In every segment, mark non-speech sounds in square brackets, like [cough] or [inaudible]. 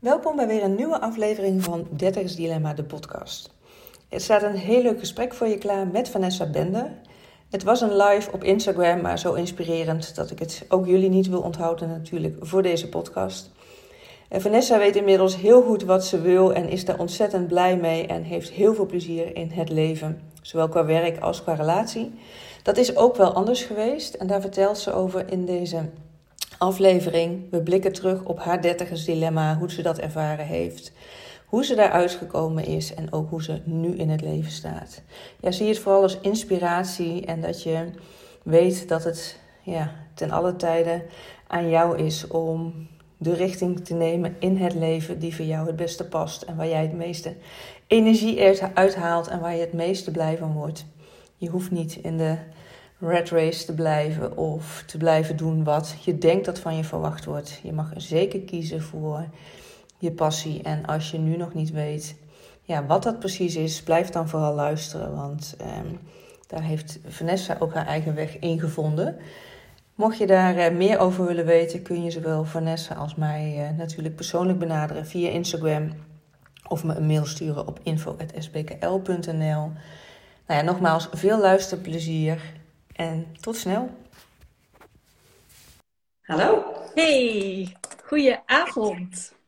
Welkom bij weer een nieuwe aflevering van Dertigers Dilemma, de podcast. Er staat een heel leuk gesprek voor je klaar met Vanessa Bender. Het was een live op Instagram, maar zo inspirerend dat ik het ook jullie niet wil onthouden natuurlijk voor deze podcast. En Vanessa weet inmiddels heel goed wat ze wil en is daar ontzettend blij mee en heeft heel veel plezier in het leven, zowel qua werk als qua relatie. Dat is ook wel anders geweest en daar vertelt ze over in deze aflevering. We blikken terug op haar dertigersdilemma, hoe ze dat ervaren heeft, hoe ze daaruit gekomen is en ook hoe ze nu in het leven staat. Ja, zie het vooral als inspiratie en dat je weet dat het ja, ten alle tijden aan jou is om de richting te nemen in het leven die voor jou het beste past en waar jij het meeste energie uithaalt en waar je het meeste blij van wordt. Je hoeft niet in de red race te blijven of te blijven doen wat je denkt dat van je verwacht wordt. Je mag zeker kiezen voor je passie. En als je nu nog niet weet ja, wat dat precies is, blijf dan vooral luisteren. Want ehm, daar heeft Vanessa ook haar eigen weg in gevonden. Mocht je daar uh, meer over willen weten, kun je zowel Vanessa als mij uh, natuurlijk persoonlijk benaderen via Instagram of me een mail sturen op info.sbkl.nl. Nou ja, nogmaals, veel luisterplezier en tot snel. Hallo. Hey, goeie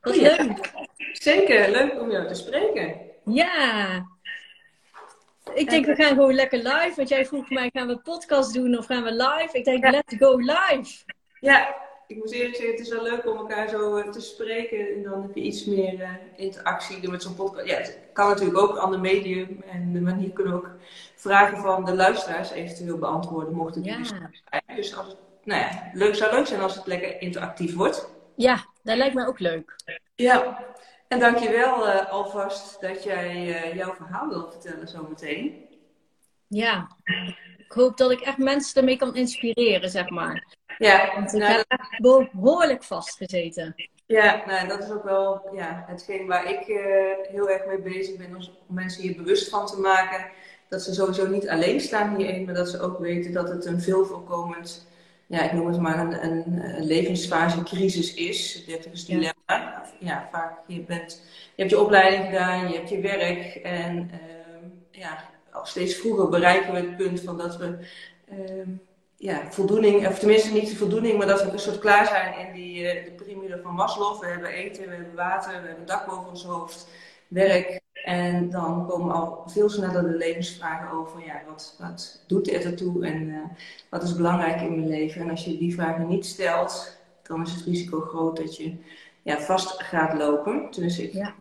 Wat leuk. Zeker, leuk om jou te spreken. Ja. Ik denk, we gaan gewoon lekker live. Want jij vroeg mij, gaan we podcast doen of gaan we live? Ik denk, let's go live. Ja, ik moet eerlijk zeggen, het is wel leuk om elkaar zo eh, te spreken. En dan heb je iets meer uh, interactie met zo'n podcast. Ja, het kan natuurlijk ook een ander medium. En de manier kunnen ook vragen van de luisteraars eventueel beantwoorden, mocht het ja. zijn. Dus als nou ja, leuk zou leuk zijn als het lekker interactief wordt. Ja, dat lijkt me ook leuk. Ja, en dankjewel uh, alvast dat jij uh, jouw verhaal wilt vertellen zometeen. Ja, ik hoop dat ik echt mensen ermee kan inspireren, zeg maar. Ja, Want ik nou, heb echt behoorlijk vastgezeten. Ja, nou, dat is ook wel ja, hetgeen waar ik uh, heel erg mee bezig ben. Om mensen hier bewust van te maken dat ze sowieso niet alleen staan hierin, maar dat ze ook weten dat het een veel voorkomend, ja, ik noem het maar een, een, een levensfase crisis is. is dilemma. Ja, vaak je bent, je hebt je opleiding gedaan, je hebt je werk en uh, ja, al steeds vroeger bereiken we het punt van dat we uh, ja, voldoening, of tenminste niet de voldoening, maar dat we een soort klaar zijn in die uh, de piramide van Maslow. We hebben eten, we hebben water, we hebben dak boven ons hoofd, werk, en dan komen al veel sneller de levensvragen over, ja, wat, wat doet er ertoe en uh, wat is belangrijk in mijn leven? En als je die vragen niet stelt, dan is het risico groot dat je ja, vast gaat lopen. Dus ik ja.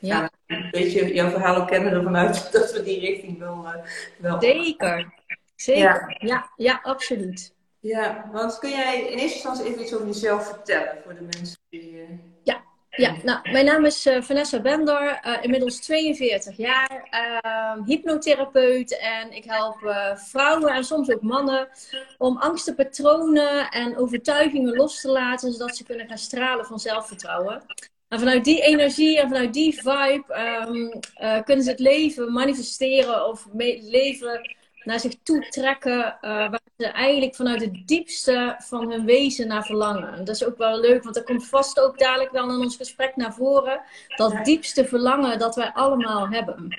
Ja. een beetje jouw verhaal ook kennen ervan uit [laughs] dat we die richting wel... Uh, wel Zeker, zeker. Ja. ja, ja, absoluut. Ja, want kun jij in eerste instantie even iets over jezelf vertellen voor de mensen die... Uh... Ja, ja, nou, mijn naam is uh, Vanessa Bender, uh, inmiddels 42 jaar, uh, hypnotherapeut en ik help eh, vrouwen en soms ook mannen om angstenpatronen en overtuigingen los te laten, zodat ze kunnen gaan stralen van zelfvertrouwen. En vanuit die energie en vanuit die vibe um, kunnen ze het leven manifesteren of leven naar zich toe trekken, uh, waar ze eigenlijk vanuit het diepste van hun wezen naar verlangen. dat is ook wel leuk, want dat komt vast ook dadelijk wel in ons gesprek naar voren. Dat diepste verlangen dat wij allemaal hebben.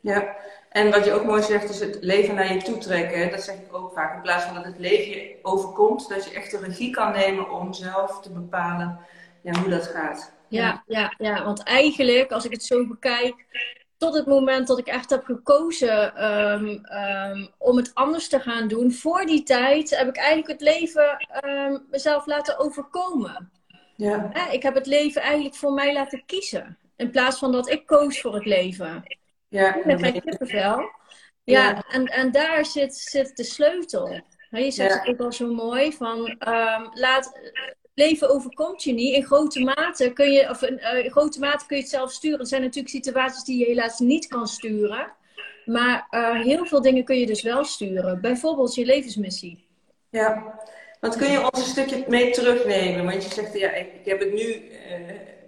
Ja, en wat je ook mooi zegt is het leven naar je toe trekken. Dat zeg ik ook vaak. In plaats van dat het leven je overkomt, dat je echt de regie kan nemen om zelf te bepalen ja, hoe dat gaat. Ja, ja, ja, want eigenlijk, als ik het zo bekijk, tot het moment dat ik echt heb gekozen ehm, ehm, om het anders te gaan doen. Voor die tijd heb ik eigenlijk het leven um, mezelf laten overkomen. Ja. ik heb het leven eigenlijk voor mij laten kiezen. In plaats van dat ik koos voor het leven. Ja. Krijg je kippenvel. Ja, ja, En, en daar zit, zit de sleutel. Je zegt het ook wel zo mooi van laat, leven overkomt je niet. In grote mate kun je, of uh, in grote mate kun je het zelf sturen. Er zijn natuurlijk situaties die je helaas niet kan sturen. Maar uh, heel veel dingen kun je dus wel sturen. Bijvoorbeeld je levensmissie. Ja, want kun je ons een stukje mee terugnemen? Want je zegt, ja, ik, ik heb het nu, uh,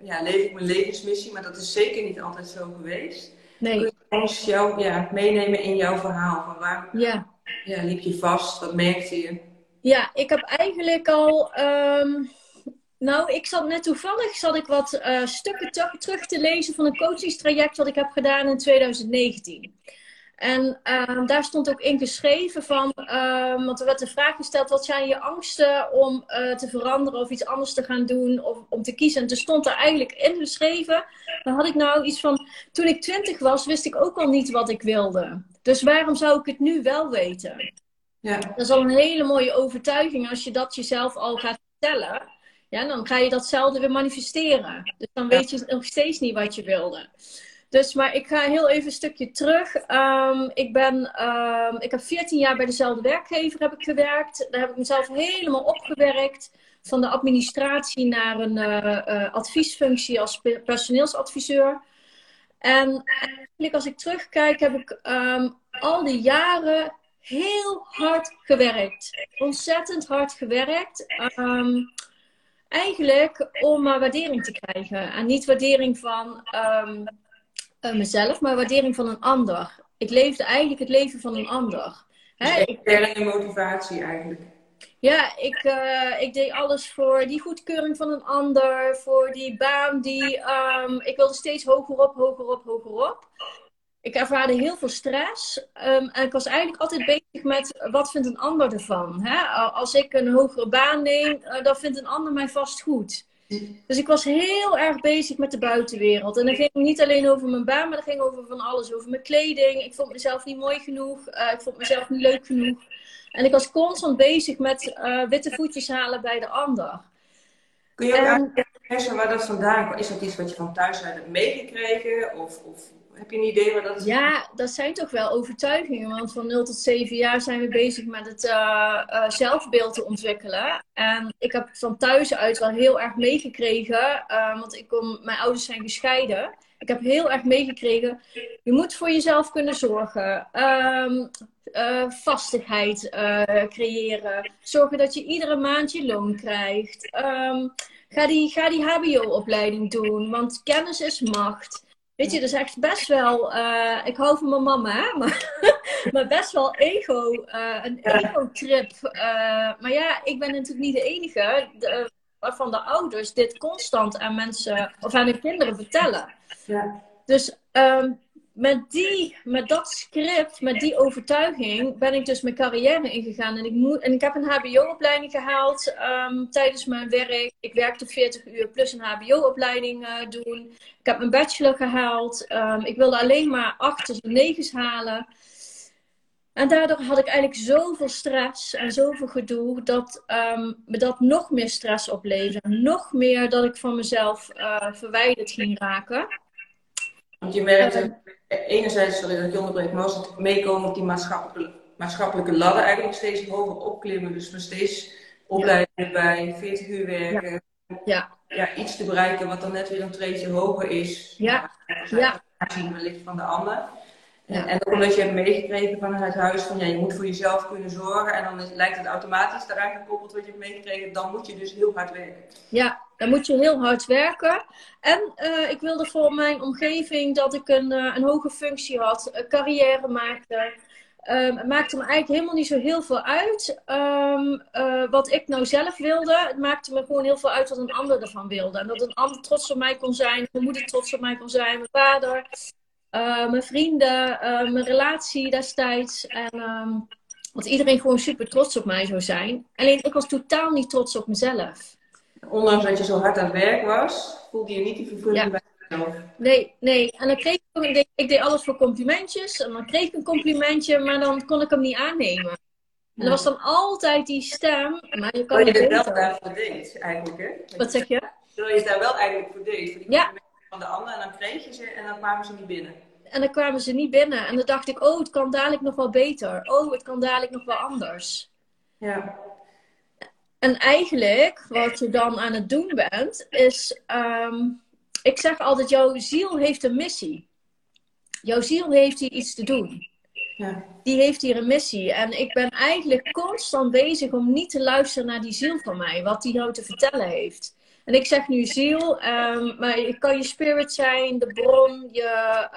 ja, leef ik mijn levensmissie, maar dat is zeker niet altijd zo geweest. Nee. Kun je ons jou, ja, meenemen in jouw verhaal? Van waar ja. Ja, liep je vast? Wat merkte je? Ja, ik heb eigenlijk al um, Nou, ik zat net toevallig zat ik wat uh, stukken terug te lezen van een coachingstraject wat ik heb gedaan in 2019. En uh, daar stond ook in geschreven van, uh, want er werd de vraag gesteld, wat zijn je angsten om uh, te veranderen of iets anders te gaan doen of om te kiezen? En toen stond er eigenlijk in geschreven, dan had ik nou iets van, toen ik twintig was, wist ik ook al niet wat ik wilde. Dus waarom zou ik het nu wel weten? Ja. Dat is al een hele mooie overtuiging als je dat jezelf al gaat vertellen. Ja, dan ga je datzelfde weer manifesteren. Dus dan weet je nog steeds niet wat je wilde. Dus, maar ik ga heel even een stukje terug. Um, ik, ben, um, ik heb 14 jaar bij dezelfde werkgever heb ik gewerkt. Daar heb ik mezelf helemaal opgewerkt. Van de administratie naar een uh, uh, adviesfunctie als personeelsadviseur. En eigenlijk als ik terugkijk, heb ik um, al die jaren heel hard gewerkt. Ontzettend hard gewerkt. Eigenlijk om maar waardering te krijgen. En niet waardering van um, uh, mezelf, maar waardering van een ander. Ik leefde eigenlijk het leven van een ander. Hè? Dus motivatie eigenlijk. Ja, ik, uh, ik deed alles voor die goedkeuring van een ander, voor die baan die. Um, ik wilde steeds hoger op, hoger op, hoger op ik ervaarde heel veel stress. Um, en ik was eigenlijk altijd bezig met wat vindt een ander ervan. Hè? Als ik een hogere baan neem, uh, dan vindt een ander mij vast goed. Dus ik was heel erg bezig met de buitenwereld. En dat ging niet alleen over mijn baan, maar dat ging over van alles. Over mijn kleding. Ik vond mezelf niet mooi genoeg. Uh, ik vond mezelf niet leuk genoeg. En ik was constant bezig met uh, witte voetjes halen bij de ander. Kun je ook en... uitleggen waar dat vandaan komt? Is dat iets wat je van thuis uit hebt meegekregen? Of, of heb je een idee waar dat is? Ja, dat zijn toch wel overtuigingen. Want van 0 tot 7 jaar zijn we bezig met het uh, uh, zelfbeeld te ontwikkelen. En ik heb van thuis uit wel heel erg meegekregen. Uh, want ik kom, mijn ouders zijn gescheiden. Ik heb heel erg meegekregen. Je moet voor jezelf kunnen zorgen. Um, vastigheid creëren. Zorgen dat je iedere maand je loon krijgt. Um, ga die, ga die HBO-opleiding doen. Want kennis is macht. Weet je, is echt best wel. Uh, ik hou van mijn mama, hè? [laughs] Maar, maar best wel ego. Uh, een ego-trip. Uh, maar ja, ik ben natuurlijk niet de enige de, waarvan de ouders dit constant aan mensen of aan hun kinderen vertellen. Ja. Dus um, met, die, met dat script, met die overtuiging, ben ik dus mijn carrière ingegaan. En ik, moet, en ik heb een HBO-opleiding gehaald um, tijdens mijn werk. Ik werkte 40 uur plus een HBO-opleiding uh, doen. Ik heb mijn bachelor gehaald. Um, ik wilde alleen maar achters en negens halen. En daardoor had ik eigenlijk zoveel stress en zoveel gedoe dat um, me dat nog meer stress opleverde. Nog meer dat ik van mezelf uh, verwijderd ging raken. Want je merkte enerzijds, sorry dat ik je onderbreek, maar was het meekomen op die maatschappelijke, maatschappelijke ladder eigenlijk steeds hoger opklimmen. Dus nog steeds opleidingen bij, 40 uur werken. Ja. ja. iets te bereiken wat dan net weer een treedje hoger is. Ja. Ja. Zien wellicht van de ander. Ja. En ook omdat je hebt meegekregen vanuit huis van ja, je moet voor jezelf kunnen zorgen. En dan lijkt het automatisch daaraan gekoppeld wat je hebt meegekregen. Dan moet je dus heel hard werken. Ja, dan moet je heel hard werken. En uh, ik wilde voor mijn omgeving dat ik een, uh, een hoge functie had, een carrière maakte. Um, het maakte me eigenlijk helemaal niet zo heel veel uit um, uh, wat ik nou zelf wilde. Het maakte me gewoon heel veel uit wat een ander ervan wilde. En dat een ander trots op mij kon zijn, mijn moeder trots op mij kon zijn, mijn vader. Mijn vrienden, mijn relatie destijds. En um, dat iedereen gewoon super trots op mij zou zijn. Alleen ik was totaal niet trots op mezelf. Ondanks dat je zo hard aan het werk was, voelde je niet die vervulling bij jezelf. Nee, nee. En dan kreeg ik, deed, ik deed alles voor complimentjes. En dan kreeg ik een complimentje, maar dan kon ik hem niet aannemen. En er was dan altijd die stem. Maar je kan Terwijl je er wel daarvoor deed, eigenlijk, hè? Wat zeg je? Terwijl je daar wel eigenlijk voor deed. Voor die ja van de ander en dan kreeg je ze en dan kwamen ze niet binnen. En dan kwamen ze niet binnen. En dan dacht ik, oh, het kan dadelijk nog wel beter. Oh, het kan dadelijk nog wel anders. Ja. En eigenlijk, wat je dan aan het doen bent, is... Um, ik zeg altijd, jouw ziel heeft een missie. Jouw ziel heeft hier iets te doen. Ja. Die heeft hier een missie. En ik ben eigenlijk constant bezig om niet te luisteren naar die ziel van mij. Wat die nou te vertellen heeft. En ik zeg nu ziel, um, maar het kan je spirit zijn, de bron, je,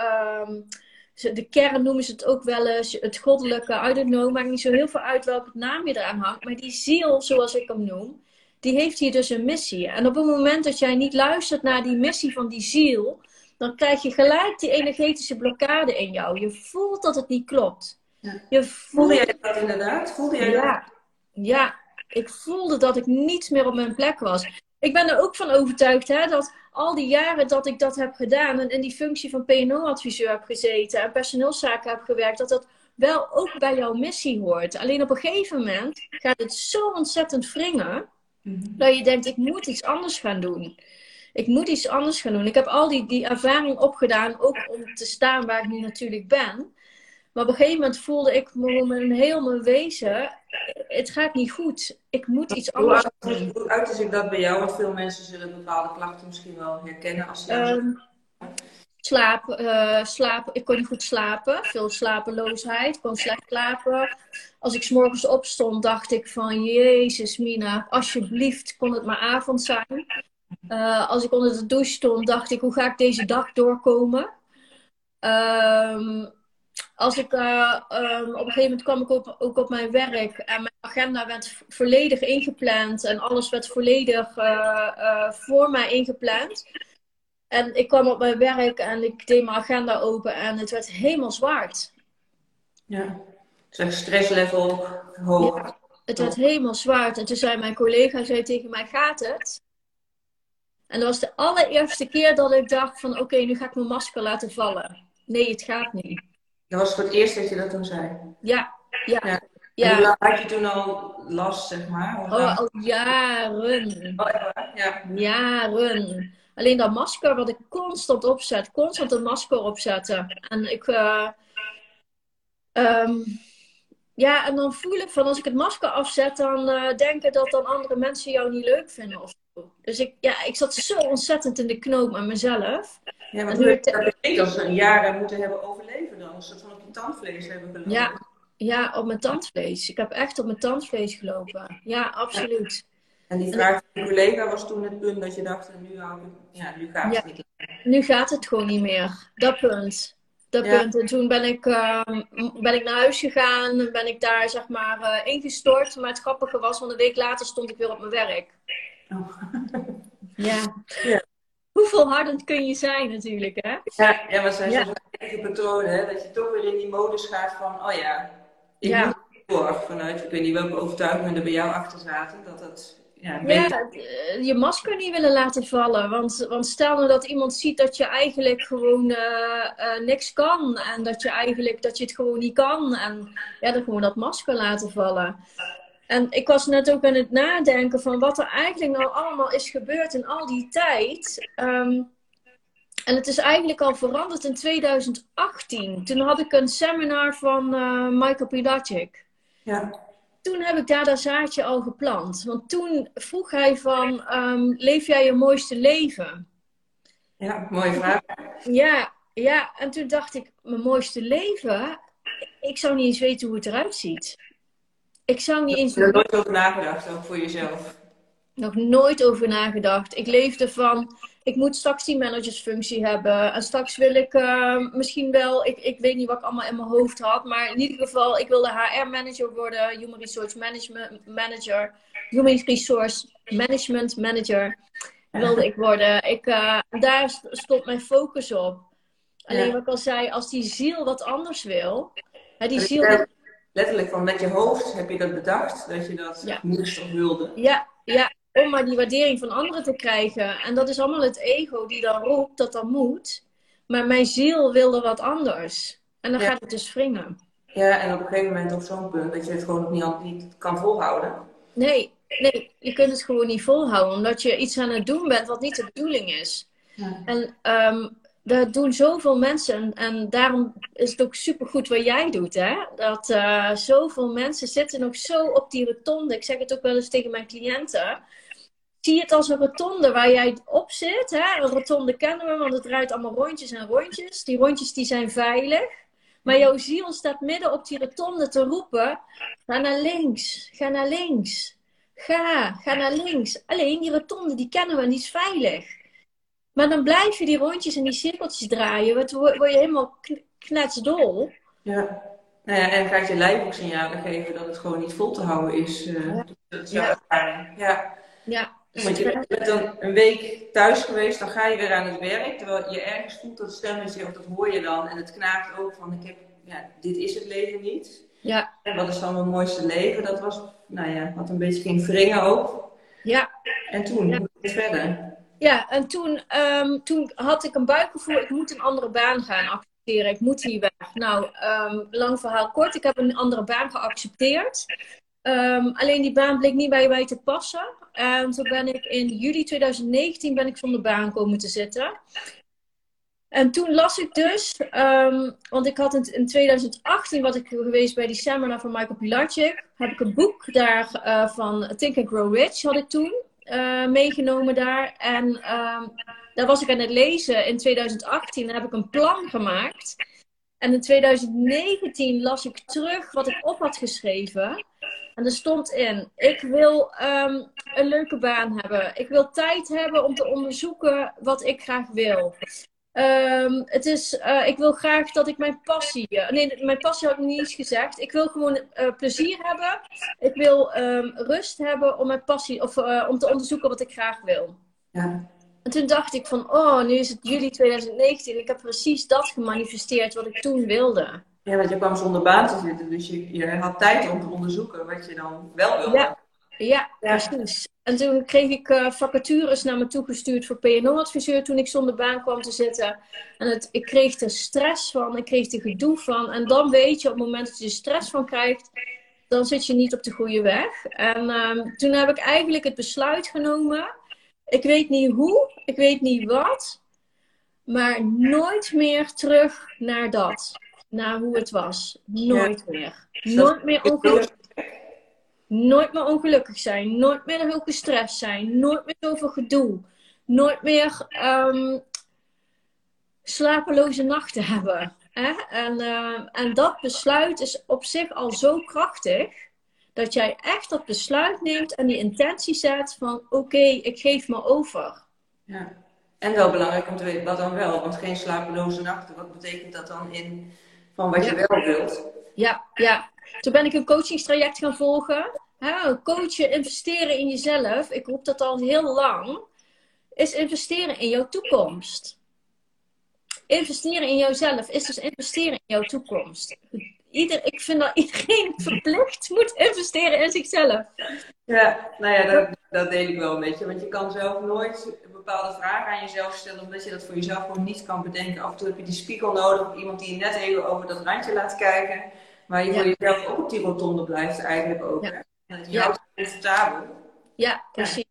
um, de kern noemen ze het ook wel eens, het goddelijke, I don't know, maakt niet zo heel veel uit welke naam je eraan hangt. Maar die ziel, zoals ik hem noem, die heeft hier dus een missie. En op het moment dat jij niet luistert naar die missie van die ziel, dan krijg je gelijk die energetische blokkade in jou. Je voelt dat het niet klopt. Ja. Je voelde jij dat inderdaad? Voelde jij ja. Dat? Ja, ik voelde dat ik niet meer op mijn plek was. Ik ben er ook van overtuigd hè, dat al die jaren dat ik dat heb gedaan en in die functie van PNO-adviseur heb gezeten en personeelszaken heb gewerkt, dat dat wel ook bij jouw missie hoort. Alleen op een gegeven moment gaat het zo ontzettend wringen mhm. dat je denkt: ik moet iets anders gaan doen. Ik moet iets anders gaan doen. Ik heb al die, die ervaring opgedaan, ook om te staan waar ik nu natuurlijk ben. Maar op een gegeven moment voelde ik me heel mijn wezen, het gaat niet goed. Ik moet iets anders doen. Hoe uit is dat bij jou? Want veel mensen zullen bepaalde klachten misschien wel herkennen als ze... Um, slaap, uh, slaap, ik kon niet goed slapen. Veel slapeloosheid. Ik kon slecht slapen. Als ik s morgens opstond, dacht ik van... Jezus, Mina, alsjeblieft, kon het maar avond zijn. Uh, als ik onder de douche stond, dacht ik... Hoe ga ik deze dag doorkomen? Um, als ik, uh, um, op een gegeven moment kwam ik op, ook op mijn werk en mijn agenda werd volledig ingepland en alles werd volledig uh, uh, voor mij ingepland. En ik kwam op mijn werk en ik deed mijn agenda open en het werd helemaal zwart. Ja, dus stresslevel hoog. Ja, het werd helemaal zwart. En toen zei mijn collega zei tegen mij, gaat het? En dat was de allereerste keer dat ik dacht van, oké, nu ga ik mijn masker laten vallen. Nee, het gaat niet. Dat was voor het eerst dat je dat toen zei? Ja, ja. ja. ja. Hoe had je toen al last, zeg maar? Oh, al jaren. Oh, ja. Jaren. Alleen dat masker wat ik constant opzet, constant een masker opzetten. En ik... Uh, ja, en dan voel ik van als ik het masker afzet, dan uh, denken dat dan andere mensen jou niet leuk vinden of zo. Dus ik, ja, ik zat zo ontzettend in de knoop met mezelf. Ja, heb je dat een jaren moeten hebben overleven dan? Een soort van op je tandvlees hebben gelopen? Ja, ja, op mijn tandvlees. Ik heb echt op mijn tandvlees gelopen. Ja, absoluut. En die vraag van je collega was toen het punt dat je dacht, nu, hou ik, ja, nu gaat het niet Nu gaat het gewoon niet meer. Dat punt. Dat punt. En toen ben ik, uh, ben ik naar huis gegaan. Ben ik daar zeg maar uh, ingestort. Maar het grappige was, want een week later stond ik weer op mijn werk. Oh. ja. ja hoe volhardend kun je zijn natuurlijk, hè? Ja, ja maar zijn ja. eigen patronen, hè? Dat je toch weer in die modus gaat van, oh ja, ik ja. moet door. Vanuit, ik weet niet welke overtuigingen er bij jou achter zaten, dat het... Ja, ja, eh, je masker niet willen laten vallen. Want, want stel nou dat iemand ziet dat je eigenlijk gewoon uh, uh, niks kan. En dat je eigenlijk dat je het gewoon niet kan. En ja, dan gewoon dat masker laten vallen. En ik was net ook aan het nadenken van wat er eigenlijk nou allemaal is gebeurd in al die tijd. Ehm, en het is eigenlijk al veranderd in 2018. Toen had ik een seminar van uh, Michael Pilacic. Ja. Toen heb ik daar dat zaadje al geplant. Want toen vroeg hij van, um, leef jij je mooiste leven? Ja, mooie vraag. Ja, ja, en toen dacht ik, mijn mooiste leven? Ik zou niet eens weten hoe het eruit ziet. Ik zou niet eens... Er nooit over nagedacht, ook voor jezelf? Nog nooit over nagedacht. Ik leefde van, ik moet straks die managersfunctie hebben. En straks wil ik uh, misschien wel, ik, ik weet niet wat ik allemaal in mijn hoofd had. Maar in ieder geval, ik wilde HR-manager worden. Human Resource Management Manager. Human Resource Management Manager wilde ik worden. Ik, uh, daar stond mijn focus op. Alleen wat ik al zei, als die ziel wat anders wil. Hè, die ziel letterlijk van met je hoofd heb je dat bedacht, dat je dat moest of wilde. Ja, ja, om maar die waardering van anderen te krijgen. En dat is allemaal het ego die dan roept dat dat moet. Maar mijn ziel wilde wat anders. En dan gaat het dus wringen. Ja, en op een gegeven moment op zo'n punt dat je het gewoon niet, niet kan volhouden. Nee, nee, je kunt het gewoon niet volhouden. Omdat je iets aan het doen bent wat niet de bedoeling is. Ja. En um, dat doen zoveel mensen. En daarom is het ook supergoed wat jij doet. Hè? Dat uh, zoveel mensen zitten nog zo op die rotonde. Ik zeg het ook wel eens tegen mijn cliënten. Zie het als een rotonde waar jij op zit. Hè? Een rotonde kennen we, want het draait allemaal rondjes en rondjes. Die rondjes die zijn veilig. Maar jouw ziel staat midden op die rotonde te roepen. Ga naar links, ga naar links. Ga, ga naar links. Alleen die rotonde die kennen we en die is veilig. Maar dan blijf je die rondjes en die cirkeltjes draaien. Word, word je helemaal knetsdol. Ja. Nou ja, en gaat je lijf ook signalen geven dat het gewoon niet vol te houden is. Uh, ja. ja. ja. Ja. Dus Want je bent dan een week thuis geweest, dan ga je weer aan het werk. Terwijl je ergens voelt dat stemmetje, of dat hoor je dan. En het knaagt ook van, ik heb, ja, dit is het leven niet. Ja. En wat is dan mijn mooiste leven? Dat was, nou ja, wat een beetje ging wringen ook. Ja. En toen, het verder? Ja, en toen, ehm, toen had ik een buikgevoel, ik moet een andere baan gaan accepteren. Ik moet hier weg. Nou, ehm, lang verhaal kort, ik heb een andere baan geaccepteerd. Ehm, alleen die baan bleek niet bij mij te passen. En toen ben ik in juli 2019 ben ik zonder baan komen te zitten. En toen las ik dus, want ik had in, in 2018 was ik geweest bij die seminar van Michael Pilarczyk. Heb ik een boek daar uh, van Think and Grow Rich had ik toen uh, meegenomen daar. En um, daar was ik aan het lezen in 2018 en heb ik een plan gemaakt. En in 2019 las ik terug wat ik op had geschreven. En er stond in: Ik wil um, een leuke baan hebben. Ik wil tijd hebben om te onderzoeken wat ik graag wil. Um, het is, uh, ik wil graag dat ik mijn passie. Uh, nee, mijn passie had ik niet eens gezegd. Ik wil gewoon uh, plezier hebben. Ik wil um, rust hebben om mijn passie of om te onderzoeken wat ik graag wil. Ja. En toen dacht ik van, oh, nu is het juli 2019. Ik heb precies dat gemanifesteerd wat ik toen wilde. Ja, want je kwam zonder baan te zitten, dus je, je had tijd om te onderzoeken wat je dan wel wilde. Ja, ja, precies. En toen kreeg ik uh, vacatures naar me toegestuurd voor PNO-adviseur toen ik zonder baan kwam te zitten. En het, ik kreeg er stress van, ik kreeg er gedoe van. En dan weet je, op het moment dat je er stress van krijgt, dan zit je niet op de goede weg. En um, toen heb ik eigenlijk het besluit genomen. Ik weet niet hoe, ik weet niet wat, maar nooit meer terug naar dat. Naar hoe het was. Nooit ja. meer. Nooit meer ongelukkig. Nooit meer ongelukkig zijn. Nooit meer heel gestrest zijn. Nooit meer zoveel gedoe. Nooit meer um, slapeloze nachten [laughs] hebben. Hè? En, uh, en dat besluit is op zich al zo krachtig. Dat jij echt dat besluit neemt en die intentie zet van oké, okay, ik geef me over. Ja. En wel belangrijk om te weten wat dan wel. Want geen slapeloze nachten, wat betekent dat dan in van wat je wel wilt? Ja, ja. Toen ben ik een coachingstraject gaan volgen. Hè, coachen, investeren in jezelf. Ik roep dat al heel lang. Is investeren in jouw toekomst. Investeren in jouzelf is dus investeren in jouw toekomst. Ieder, ik vind dat iedereen [laughs] verplicht moet investeren in zichzelf. Ja, nou ja, dat, dat deel ik wel een beetje. Want je kan zelf nooit bepaalde vragen aan jezelf stellen, omdat je dat voor jezelf gewoon niet kan bedenken. Af en toe heb je die spiegel nodig, of iemand die je net even over dat randje laat kijken. Maar je ja. voor jezelf ook op die rotonde blijft eigenlijk ook. Ja. En dat je ja. Ja, precies.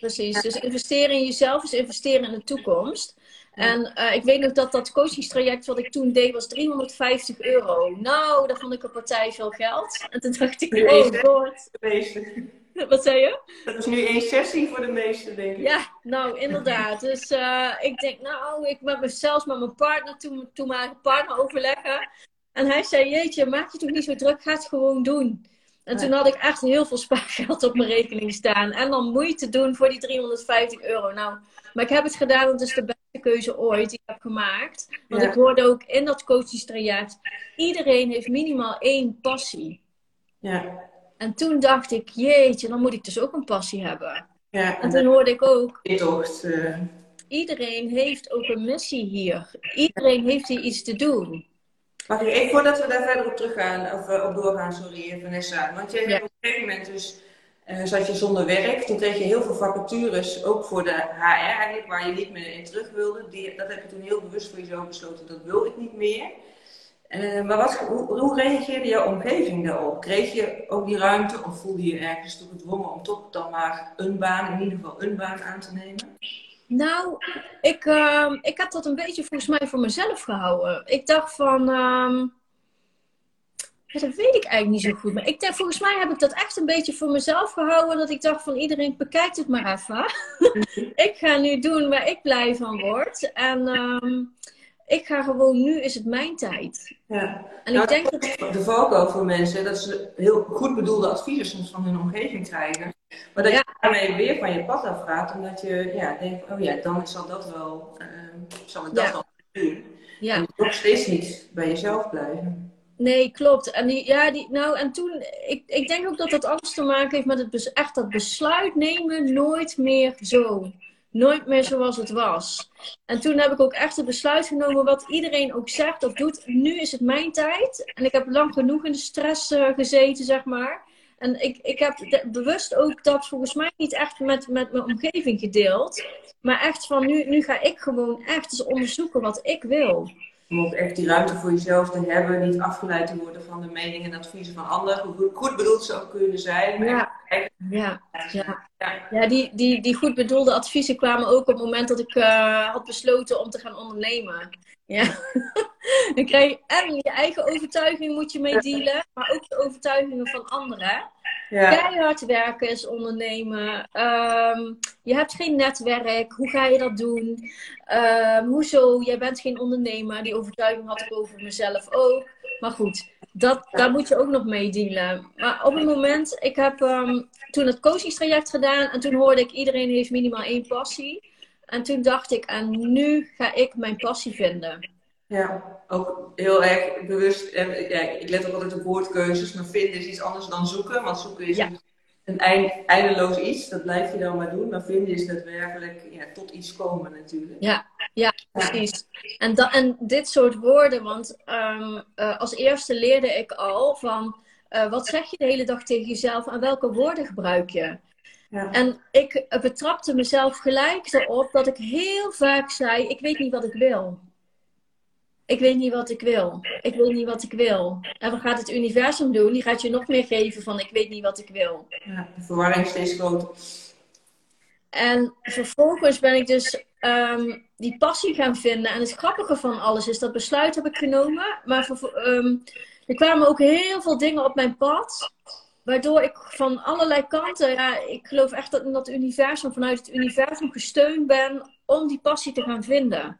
precies. Dus investeren in jezelf is investeren in de toekomst. En uh, ik weet nog dat dat coachingstraject wat ik toen deed was 350 euro. Nou, dat vond ik een partij veel geld. En toen dacht ik, oh god. [laughs] Wat zei je? Dat is nu één sessie voor de meesten, denk ik. Ja, nou inderdaad. Dus uh, ik denk, nou, ik met mezelf met mijn partner, toen, toen mijn partner overleggen. En hij zei, jeetje, maak je toch niet zo druk, ga het gewoon doen. En toen had ik echt heel veel spaargeld op mijn rekening staan. En dan moeite doen voor die 350 euro. Nou, maar ik heb het gedaan, want het is de beste keuze ooit die ik heb gemaakt. Want ja. ik hoorde ook in dat coachingstraject, iedereen heeft minimaal één passie. Ja. En toen dacht ik, jeetje, dan moet ik dus ook een passie hebben. Ja, en toen hoorde ik ook, intocht, uh... iedereen heeft ook een missie hier. Iedereen heeft hier iets te doen. Mag ik even voordat we daar verder op teruggaan, of uh, op doorgaan, sorry Vanessa. Want je ja. hebt op een gegeven moment dus, uh, zat je zonder werk. Toen kreeg je heel veel vacatures, ook voor de HR eigenlijk, waar je niet meer in terug wilde. Die, dat heb je toen heel bewust voor jezelf besloten, dat wil ik niet meer. Uh, maar wat, hoe, hoe, reageerde jouw omgeving daarop? Kreeg je ook die ruimte of voelde je ergens toe gedwongen om toch dan maar een baan, in ieder geval een baan aan te nemen? Nou, ik, uh, ik heb dat een beetje volgens mij voor mezelf gehouden. Ik dacht van, ja, dat weet ik eigenlijk niet zo goed. Maar ik denk, volgens mij heb ik dat echt een beetje voor mezelf gehouden. Dat ik dacht van, iedereen bekijkt het maar even. [laughs] ik ga nu doen waar ik blij van word. En um, ik ga gewoon, nu is het mijn tijd. Ja. En nou, ik denk dat... De valkuil voor mensen, dat ze heel goed bedoelde adviezen soms van hun omgeving krijgen. Maar dat ja. je daarmee weer van je pad afgaat, omdat je ja, denkt, oh ja, dan zal dat wel, uh, zal ik dat ja. wel doen. Ja. En nog steeds niet bij jezelf blijven. Nee, klopt. En, die, ja, die, nou, en toen, ik, ik denk ook dat dat alles te maken heeft met het echt dat besluit nemen, nooit meer zo. Nooit meer zoals het was. En toen heb ik ook echt het besluit genomen, wat iedereen ook zegt of doet. Nu is het mijn tijd. En ik heb lang genoeg in de stress uh, gezeten, zeg maar. En ik, ik heb bewust ook dat volgens mij niet echt met, met mijn omgeving gedeeld. Maar echt van nu, nu ga ik gewoon echt eens onderzoeken wat ik wil. Om ook echt die ruimte voor jezelf te hebben, niet afgeleid te worden van de meningen en adviezen van anderen. Hoe goed bedoeld ze ook kunnen zijn. Ja, ja, ja. ja. die, die, die goed bedoelde adviezen kwamen ook op het moment dat ik uh, had besloten om te gaan ondernemen. Ja. [laughs] Dan krijg je en je eigen overtuiging moet je mee dealen, maar ook de overtuigingen van anderen. Ja. Keihard werken is ondernemen. Um, je hebt geen netwerk. Hoe ga je dat doen? Um, hoezo? Jij bent geen ondernemer. Die overtuiging had ik over mezelf ook. Maar goed, dat, daar moet je ook nog mee dealen. Maar op het moment, ik heb um, toen het coachingstraject gedaan. En toen hoorde ik, iedereen heeft minimaal één passie. En toen dacht ik, en nu ga ik mijn passie vinden. Ja, ook heel erg bewust. Ja, ik let ook altijd op woordkeuzes, maar vinden is iets anders dan zoeken. Want zoeken is een eindeloos iets, dat blijf je dan maar doen. Maar vinden is daadwerkelijk ja, tot iets komen natuurlijk. Ja, ja precies. En, en dit soort woorden, want um, uh, als eerste leerde ik al van... Uh, wat zeg je de hele dag tegen jezelf en welke woorden gebruik je? Ja. En ik betrapte mezelf gelijk erop dat ik heel vaak zei: Ik weet niet wat ik wil. Ik weet niet wat ik wil. Ik weet niet wat ik wil. En wat gaat het universum doen? Die gaat je nog meer geven van: Ik weet niet wat ik wil. Ja, de verwarring is steeds groter. En vervolgens ben ik dus um, die passie gaan vinden. En het grappige van alles is dat besluit heb ik genomen. Maar um, er kwamen ook heel veel dingen op mijn pad Waardoor ik van allerlei kanten, ja, ik geloof echt dat in dat universum, vanuit het universum gesteund ben om die passie te gaan vinden.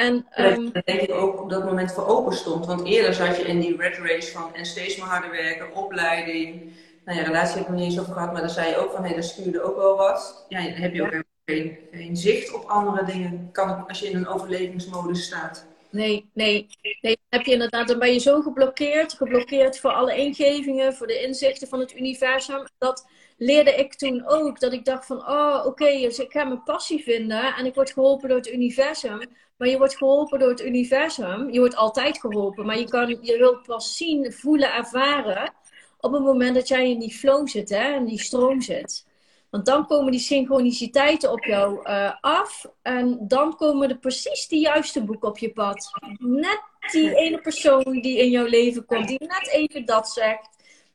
En, um, dat denk ik ook op dat moment voor open stond. Want eerder zat je in die red race van en steeds maar harder werken, opleiding. Nou ja, relatie heb ik nog niet eens over gehad, maar dan zei je ook van hé, hey, dat stuurde ook wel wat. Ja, dan heb je ook geen, geen zicht op andere dingen. Kan als je in een overlevingsmodus staat. Nee, nee, nee. heb je inderdaad, dan ben je zo geblokkeerd. Geblokkeerd voor alle ingevingen, voor de inzichten van het universum. Dat leerde ik toen ook. Dat ik dacht van, oh oké, dus ik ga mijn passie vinden. En ik word geholpen door het universum. Maar je wordt geholpen door het universum. Je wordt altijd geholpen. Maar je, kan, je wilt pas zien, voelen, ervaren. Op het moment dat jij in die flow zit, hè, in die stroom zit. Want dan komen die synchroniciteiten op jou uh, af. En dan komen er precies de juiste boeken op je pad. Net die ene persoon die in jouw leven komt, die net even dat zegt.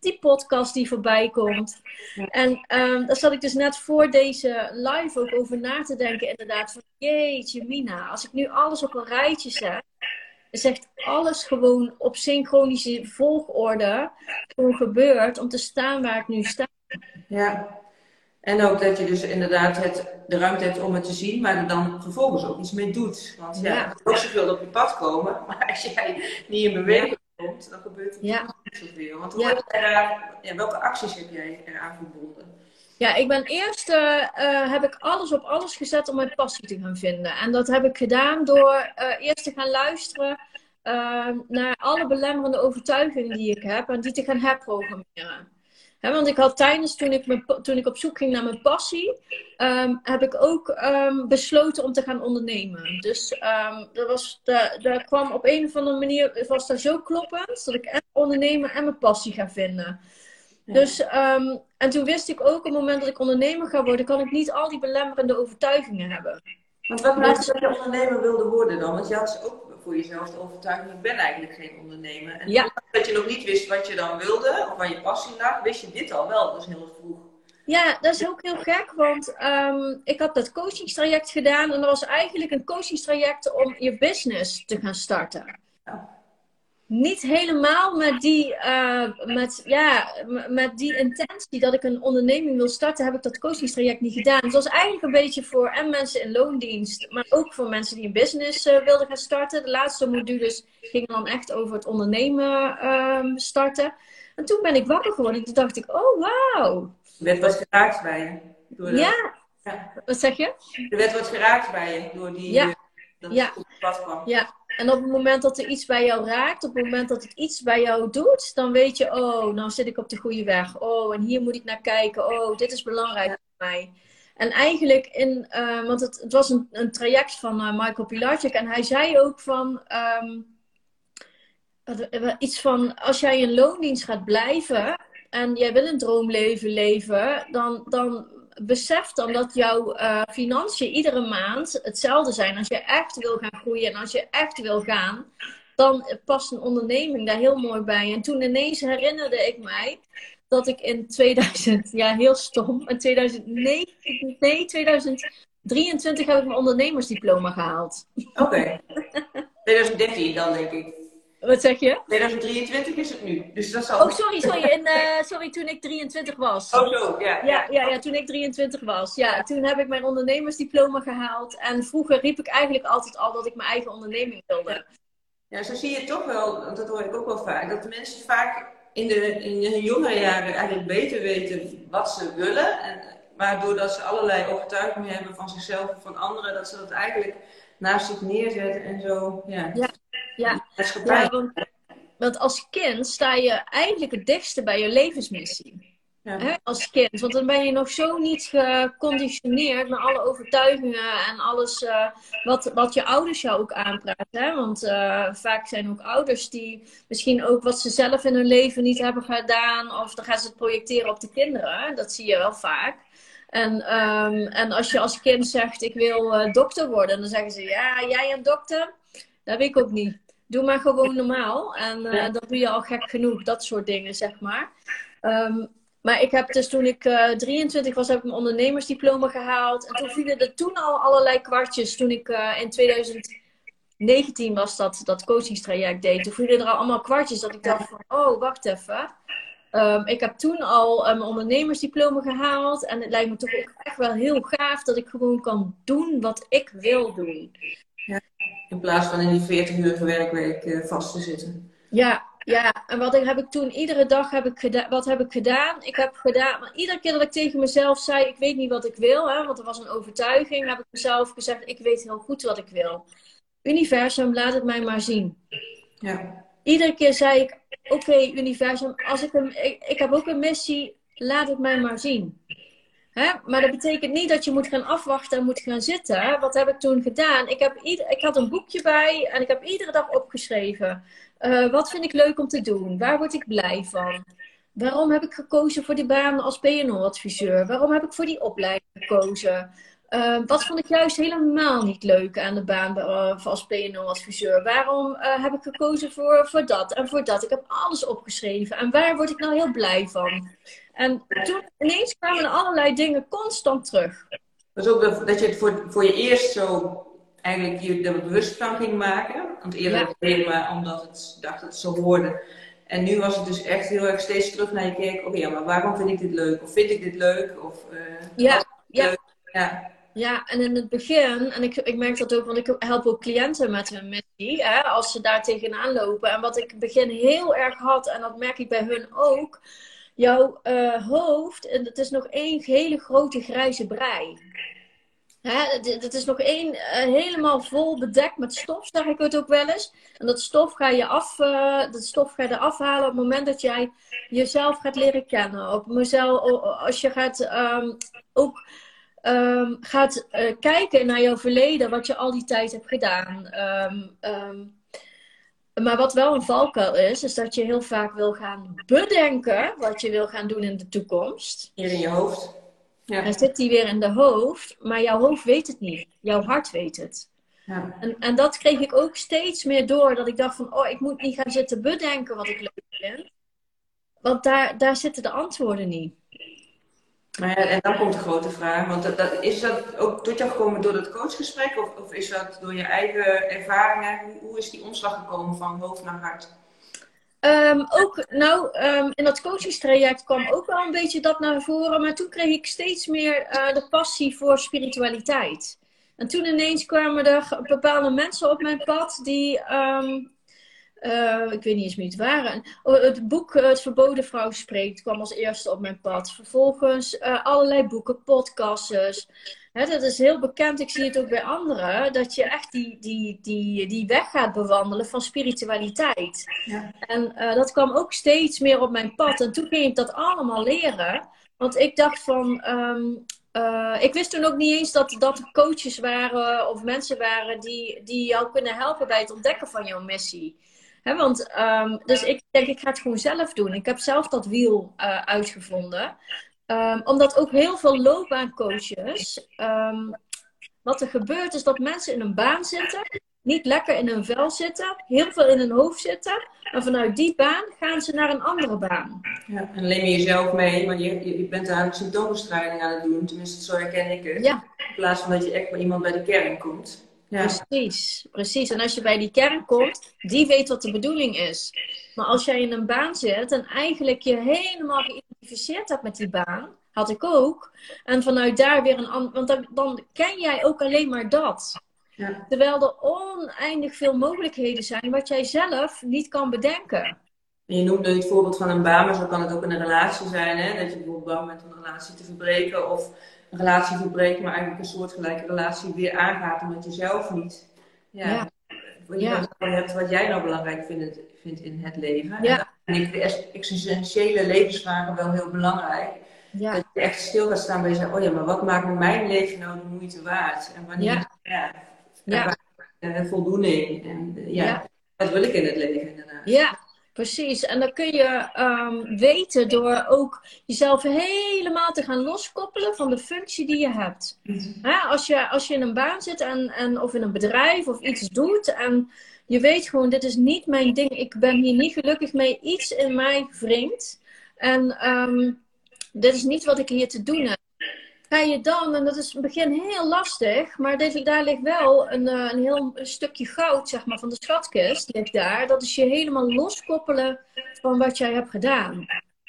Die podcast die voorbij komt. En um, daar zat ik dus net voor deze live ook over na te denken. Inderdaad, van jeetje Mina, als ik nu alles op een rijtje zet. Zegt alles gewoon op synchronische volgorde gewoon gebeurt om te staan waar ik nu sta. Ja, en ook dat je dus inderdaad het, de ruimte hebt om het te zien, maar er dan vervolgens ook iets mee doet. Want ja, ja. er ook zoveel op je pad komen, [laughs] maar als jij niet in beweging komt, dan gebeurt er ja. niet zoveel. Want ja. ja, welke acties heb jij eraan verbonden? Ja, ik ben eerst uh, uh, heb ik alles op alles gezet om mijn passie te gaan vinden. En dat heb ik gedaan door uh, eerst te gaan luisteren naar alle belemmerende overtuigingen die ik heb en die te gaan herprogrammeren want ik had tijdens, toen ik, me, toen ik op zoek ging naar mijn passie, um, heb ik ook um, besloten om te gaan ondernemen. Dus um, dat was, daar, daar kwam op een of andere manier, was daar zo kloppend, dat ik en ondernemen en mijn passie ga vinden. Dus, en toen wist ik ook, op het moment dat ik ondernemer ga worden, kan ik niet al die belemmerende overtuigingen hebben. Want wat maakte dat je ondernemer wilde worden dan? Want je had ook voor jezelf de overtuiging, ik ben eigenlijk geen ondernemer. En ja. dat je nog niet wist wat je dan wilde, of waar je passie lag, wist je dit al wel. Dat is heel vroeg. Ja, dat is ook heel gek, want um, ik had dat coachingstraject gedaan en dat was eigenlijk een coachingstraject om je business te gaan starten. Ja niet helemaal met die, uh, met, ja, met die intentie dat ik een onderneming wil starten, heb ik dat coachingstraject niet gedaan. Het was eigenlijk een beetje voor en mensen in loondienst, maar ook voor mensen die een business uh, wilden gaan starten. De laatste modules gingen dan echt over het ondernemen uh, starten. En toen ben ik wakker geworden en toen dacht ik, oh wauw. De wet was geraakt bij je. Door de... ja. ja. Wat zeg je? De wet wordt geraakt bij je door die... Ja. Dat ja. op het pad kwam. Ja. En op het moment dat er iets bij jou raakt, op het moment dat het iets bij jou doet, dan weet je, oh, nou zit ik op de goede weg. Oh, en hier moet ik naar kijken. Oh, dit is belangrijk voor mij. En eigenlijk in, uh, want het, het, was een, een traject van uh, Michael Pilarczyk en hij zei ook van, um, iets van, als jij in loondienst gaat blijven en jij wil een droomleven leven, dan, dan besef dan dat jouw uh, financiën iedere maand hetzelfde zijn. Als je echt wil gaan groeien en als je echt wil gaan, dan past een onderneming daar heel mooi bij. En toen ineens herinnerde ik mij dat ik in 2000, ja heel stom, in 2009, nee 2023 heb ik mijn ondernemersdiploma gehaald. Oké. [laughs] 2013 dan denk ik. Wat zeg je? 2023 is het nu. Dus dat zal... Oh, sorry, sorry. In, uh, sorry, toen ik 23 was. Oh, zo, ja. Ja, ja, ja, toen ik 23 was. Ja, toen heb ik mijn ondernemersdiploma gehaald. En vroeger riep ik eigenlijk altijd al dat ik mijn eigen onderneming wilde. Ja, zo zie je toch wel, dat hoor ik ook wel vaak, dat de mensen vaak in, de, in hun jongere jaren eigenlijk beter weten wat ze willen. En, maar doordat ze allerlei overtuigingen hebben van zichzelf of van anderen, dat ze dat eigenlijk naast zich neerzetten en zo. Ja. ja. Ja, ja want, want, als kind sta je eigenlijk het dichtste bij je levensmissie. Ja. Hè, als kind. Want dan ben je nog zo niet geconditioneerd naar alle overtuigingen en alles uh, wat, wat je ouders jou ook aanpraten. Hè? Want uh, vaak zijn ook ouders die misschien ook wat ze zelf in hun leven niet hebben gedaan, of dan gaan ze het projecteren op de kinderen. Dat zie je wel vaak. En, um, en als je als kind zegt: Ik wil uh, dokter worden, dan zeggen ze: Ja, jij een dokter? Dat weet ik ook niet doe maar gewoon normaal. En uh, dat doe je al gek genoeg, dat soort dingen, zeg maar. Um, maar ik heb dus toen ik uh, eh, 23 was, heb ik mijn ondernemersdiploma gehaald. En toen vielen er toen al allerlei kwartjes. Toen ik uh, in 2019 was dat, dat coachingstraject deed. Toen vielen er al allemaal kwartjes dat ik dacht van, oh, wacht even. Um, ik heb toen al mijn ondernemersdiploma gehaald. En het lijkt me toch ook echt wel heel gaaf dat ik gewoon kan doen wat ik wil doen. In plaats van in die 40 uur werkweek uh, vast te zitten. Ja, ja. En wat heb ik toen, iedere dag heb ik gedaan, wat heb ik gedaan? Ik heb gedaan, maar iedere keer dat ik tegen mezelf zei, ik weet niet wat ik wil, hè, want er was een overtuiging, heb ik mezelf gezegd, ik weet heel goed wat ik wil. Universum, laat het mij maar zien. Ja. Iedere keer zei ik, oké, universum, als ik, een, ik, ik heb ook een missie, laat het mij maar zien. Hè? Maar dat betekent niet dat je moet gaan afwachten en moet gaan zitten. Wat heb ik toen gedaan? Ik, heb ieder, ik had een boekje bij en ik heb iedere dag opgeschreven. Uh, wat vind ik leuk om te doen? Waar word ik blij van? Waarom heb ik gekozen voor die baan als PNO-adviseur? Waarom heb ik voor die opleiding gekozen? Uh, wat vond ik juist helemaal niet leuk aan de baan uh, als PNO-adviseur? Waarom heb ik gekozen voor, voor dat en voor dat? Ik heb alles opgeschreven. En waar word ik nou heel blij van? En toen ineens kwamen er allerlei dingen constant terug. Dus ook dat, dat je het voor, voor je eerst zo eigenlijk je er bewust van ging maken. Want eerder ja. deed maar omdat het dacht dat het zo hoorde. En nu was het dus echt heel erg steeds terug naar je keek. Oké, ja, maar waarom vind ik dit leuk? Of vind ik dit leuk? Of, uh, ja, ja. ja. Ja, en in het begin, en ik, ik merk dat ook, want ik help ook cliënten met hun missie, hè, als ze daar tegenaan lopen. En wat ik in het begin heel erg had, en dat merk ik bij hun ook, jouw uh, hoofd, het is nog één hele grote grijze brei. Het is nog één uh, helemaal vol bedekt met stof, zeg ik het ook wel eens. En dat stof ga je, af, uh, dat stof ga je afhalen op het moment dat jij jezelf gaat leren kennen. Op mezelf, als je gaat um, ook um, gaat kijken naar jouw verleden, wat je al die tijd hebt gedaan. Um, maar wat wel een valkuil is, is dat je heel vaak wil gaan bedenken wat je wil gaan doen in de toekomst. Hier in je hoofd. Ja. Dan zit die weer in de hoofd, maar jouw hoofd weet het niet. Jouw hart weet het. Ja. En, en dat kreeg ik ook steeds meer door. Dat ik dacht van, oh, ik moet niet gaan zitten bedenken wat ik leuk vind. Want daar, daar zitten de antwoorden niet. En dan komt de grote vraag, want dat, is dat ook tot jou gekomen door dat coachgesprek of, of is dat door je eigen ervaringen? Hoe, hoe is die omslag gekomen van hoofd naar hart? Um, ook, nou, um, in dat coachingstraject kwam ook wel een beetje dat naar voren, maar toen kreeg ik steeds meer uh, de passie voor spiritualiteit. En toen ineens kwamen er bepaalde mensen op mijn pad die um, uh, ik weet niet eens meer het waren. Oh, het boek eh, Het Verboden Vrouw Spreekt kwam als eerste op mijn pad. Vervolgens uh, allerlei boeken, podcasts. Hè, dat is heel bekend, ik zie het ook bij anderen, dat je echt die, die, die, die weg gaat bewandelen van spiritualiteit. Ja. En uh, dat kwam ook steeds meer op mijn pad. En toen ging ik dat allemaal leren. Want ik dacht van, um, uh, ik wist toen ook niet eens dat, dat er coaches waren of mensen waren die, die jou kunnen helpen bij het ontdekken van jouw missie. He, want, um, dus ik denk, ik ga het gewoon zelf doen. Ik heb zelf dat wiel uh, uitgevonden. Um, omdat ook heel veel loopbaancoaches. Um, wat er gebeurt is dat mensen in een baan zitten, niet lekker in hun vel zitten, heel veel in hun hoofd zitten. En vanuit die baan gaan ze naar een andere baan. Ja, en neem je jezelf mee, want je, je bent eigenlijk symptoombestrijding aan het doen. Tenminste, zo herken ik het. Ja. In plaats van dat je echt bij iemand bij de kern komt. Ja. Precies, precies. En als je bij die kern komt, die weet wat de bedoeling is. Maar als jij in een baan zit en eigenlijk je helemaal geïdentificeerd hebt met die baan, had ik ook. En vanuit daar weer een ander. Want dan, dan, ken jij ook alleen maar dat. Ja. Terwijl er oneindig veel mogelijkheden zijn wat jij zelf niet kan bedenken. Je noemde het voorbeeld van een baan, maar zo kan het ook in een relatie zijn. Hè? Dat je bijvoorbeeld bang bent om een relatie te verbreken of relatie verbreken, maar eigenlijk een soortgelijke relatie weer aangaat omdat je zelf niet ja, ja. ja. hebt wat jij nou belangrijk vindt, vindt in het leven. Ja. En ik vind de existentiële levensvragen wel heel belangrijk. Ja. Dat je echt stil gaat staan bij jezelf, oh ja, maar wat maakt mijn leven nou de moeite waard? En wanneer ja. ja, ja. voldoening? En ja, wat wil ik in het leven inderdaad? Ja, Precies, en dan kun je um, weten door ook jezelf helemaal te gaan loskoppelen van de functie die je hebt. Mhm. als, je, als je in een baan zit en, en, of in een bedrijf of iets doet en je weet gewoon, dit is niet mijn ding, ik ben hier niet gelukkig mee, iets in mij wringt. En um, dit is niet wat ik hier te doen heb ga je dan, en dat is in het begin heel lastig, maar deze, daar ligt wel een, eh, een heel stukje goud zeg maar, van de schatkist. Ligt daar. Dat is je helemaal loskoppelen van wat jij hebt gedaan.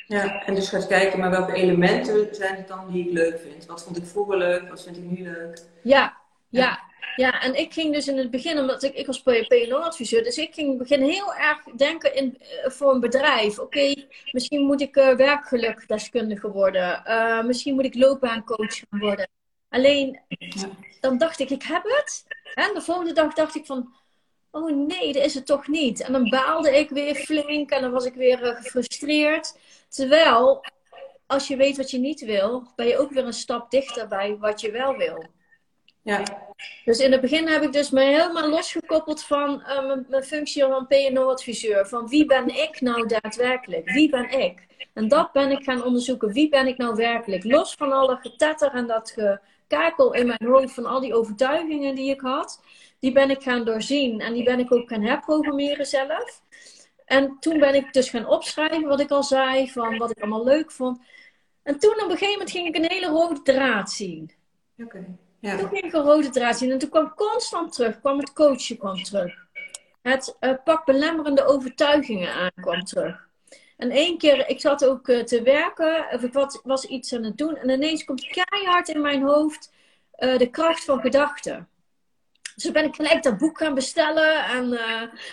Ja, en dus gaat kijken, maar welke elementen zijn het dan die ik leuk vind? Wat vond ik vroeger leuk? Wat vind ik nu leuk? Ja, ja. Ja, en ik ging dus in het begin, omdat ik, ik was PNO-adviseur, dus ik ging in het begin heel erg denken in, uh, voor een bedrijf. Oké, misschien moet ik uh, werkgelukdeskundige worden. Uh, misschien moet ik loopbaancoach worden. Alleen, dan dacht ik, ik heb het. En de volgende dag dacht ik van, oh nee, dat is het toch niet. En dan baalde ik weer flink en dan was ik weer gefrustreerd. Terwijl, als je weet wat je niet wil, ben je ook weer een stap dichter bij wat je wel wil. Ja. Dus in het begin heb ik dus me helemaal losgekoppeld van uh, mijn, functie van PNO-adviseur. Van wie ben ik nou daadwerkelijk? Wie ben ik? En dat ben ik gaan onderzoeken. Wie ben ik nou werkelijk? Los van alle getetter en dat gekakel in mijn hoofd van al die overtuigingen die ik had. Die ben ik gaan doorzien en die ben ik ook gaan herprogrammeren zelf. En toen ben ik dus gaan opschrijven wat ik al zei, van wat ik allemaal leuk vond. En toen op een gegeven moment ging ik een hele rode draad zien. Oké. Ja. Toen ging ik een rode draad zien. En toen kwam constant terug, kwam het coachen kwam terug. Het uh, pak belemmerende overtuigingen aan kwam terug. En één keer, ik zat ook uh, te werken, of ik was, was, iets aan het doen. En ineens komt keihard in mijn hoofd uh, de kracht van gedachten. Dus ben ik gelijk dat boek gaan bestellen. En,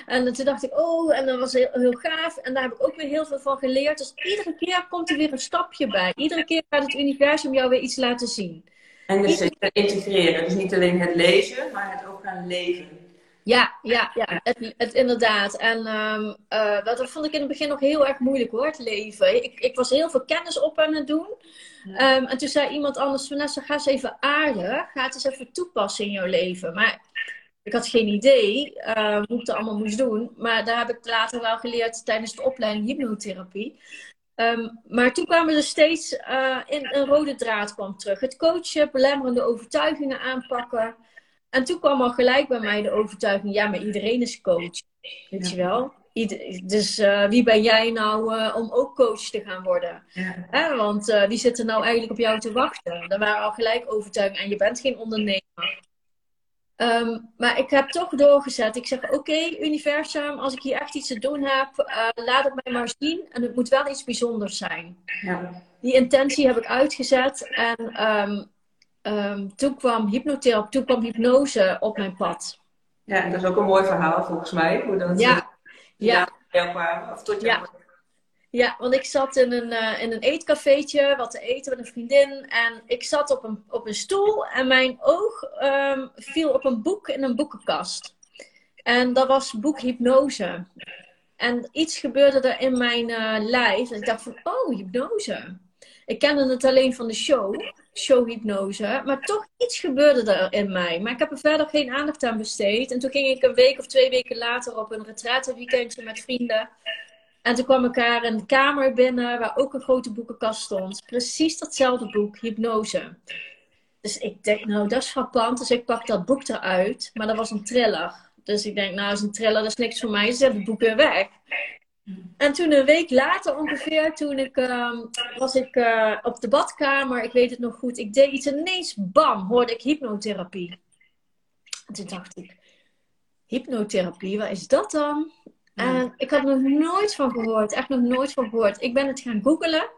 en toen dacht ik, oh, en dat was heel, heel, gaaf. En daar heb ik ook weer heel veel van geleerd. Dus iedere keer komt er weer een stapje bij. Iedere keer gaat het universum jou weer iets laten zien. En dus het integreren. Dus niet alleen het lezen, maar het ook gaan leven. Ja, ja, ja, het, het inderdaad. En um, uh, dat vond ik in het begin nog heel erg moeilijk hoor, het leven. Ik, ik was heel veel kennis op aan het doen. Um, en toen zei iemand anders, Vanessa, ga eens even aarden. Ga het eens even toepassen in jouw leven. Maar ik had geen idee uh, hoe ik dat allemaal moest doen. Maar daar heb ik later wel geleerd tijdens de opleiding hypnotherapie. Um, maar toen kwamen er steeds uh, in een rode draad kwam terug. Het coachen, belemmerende overtuigingen aanpakken. En toen kwam al gelijk bij mij de overtuiging, ja, maar iedereen is coach. Weet je wel? dus uh, wie ben jij nou uh, om ook coach te gaan worden? Ja. Want wie zit er nou eigenlijk op jou te wachten? Daar waren al gelijk overtuigingen. En je bent geen ondernemer. Ehm, maar ik heb toch doorgezet. Ik zeg: Oké, universum, als ik hier echt iets te doen heb, uh, laat het mij maar zien. En het moet wel iets bijzonders zijn. Ja. Die intentie heb ik uitgezet. En um, um, toen kwam hypnotherapie, toen kwam hypnose op mijn pad. Ja, dat is ook een mooi verhaal volgens mij. Hoe dat ja. ja. Jou kwamen, of tot jou ja. Ja, want ik zat in een, uh, in een eetcafeetje, wat te eten met een vriendin. En ik zat op een, op een stoel en mijn oog um, viel op een boek in een boekenkast. En dat was boek Hypnose. En iets gebeurde er in mijn uh, lijf. En ik dacht van, oh, hypnose. Ik kende het alleen van de show, showhypnose. Maar toch iets gebeurde er in mij. Maar ik heb er verder geen aandacht aan besteed. En toen ging ik een week of twee weken later op een weekendje met vrienden. En toen kwam ik daar een kamer binnen waar ook een grote boekenkast stond. Precies datzelfde boek, Hypnose. Dus ik denk, nou, dat is frappant. Dus ik pak dat boek eruit. Maar dat was een thriller. Dus ik denk, nou, is een thriller, dat is niks voor mij. Zet het boek weer weg. En toen een week later ongeveer, toen ik, uh, was ik uh, op de badkamer. Ik weet het nog goed. Ik deed iets ineens, bam, hoorde ik hypnotherapie. En toen dacht ik, hypnotherapie, wat is dat dan? En ik had nog nooit van gehoord. Echt nog nooit van gehoord. Ik ben het gaan googlen.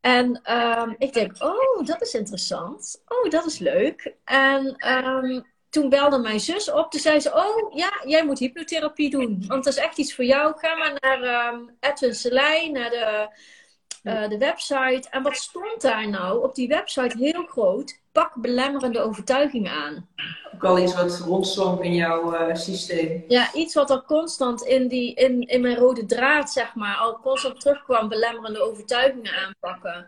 En um, ik denk, oh, dat is interessant. Oh, dat is leuk. En um, toen belde mijn zus op. Toen zei ze, oh ja, jij moet hypnotherapie doen. Want dat is echt iets voor jou. Ga maar naar um, Edwin Selei, naar de, uh, de website. En wat stond daar nou op die website heel groot? Pak belemmerende overtuigingen aan. Ook al iets wat rondzonk in jouw uh, systeem. Ja, iets wat er constant in, die, in, in mijn rode draad, zeg maar, al constant terugkwam. Belemmerende overtuigingen aanpakken.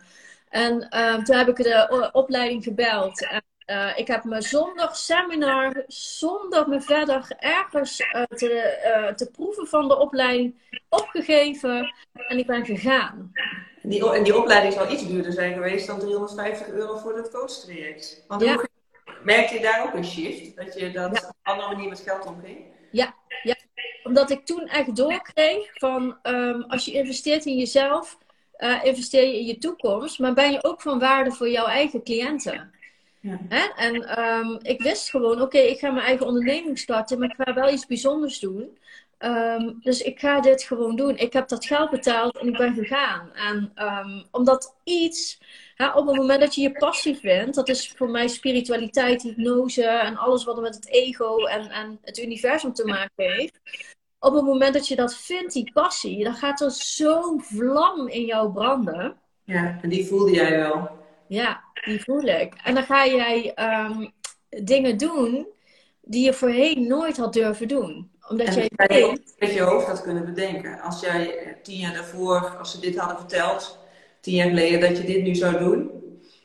En uh, toen heb ik de opleiding gebeld. En uh, ik heb me zonder seminar, zonder me verder ergens te, te proeven van de opleiding, opgegeven en ik ben gegaan. En die, en die opleiding zal iets duurder zijn geweest dan 350 euro voor dat coachtraject. Want ja. merkte je daar ook een shift? Dat je dat ja. op een andere manier met geld omging? Ja, ja. omdat ik toen echt doorkreeg van um, als je investeert in jezelf, investeer je in je toekomst, maar ben je ook van waarde voor jouw eigen cliënten. Ja. Hè? En um, ik wist gewoon, oké, okay, ik ga mijn eigen onderneming starten, maar ik ga wel iets bijzonders doen. Um, dus ik ga dit gewoon doen. Ik heb dat geld betaald en ik ben gegaan. En um, omdat iets, hè, op het moment dat je je passie vindt, dat is voor mij spiritualiteit, hypnose en alles wat er met het ego en, en het universum te maken heeft. Op het moment dat je dat vindt, die passie, dan gaat er zo'n vlam in jou branden. Ja, en die voelde jij wel. Ja, die voel ik. En dan ga jij um, dingen doen die je voorheen nooit had durven doen. Omdat en jij weet... met je hoofd had kunnen bedenken. Als jij eh, tien jaar daarvoor, als ze dit hadden verteld, tien jaar geleden, dat je dit nu zou doen,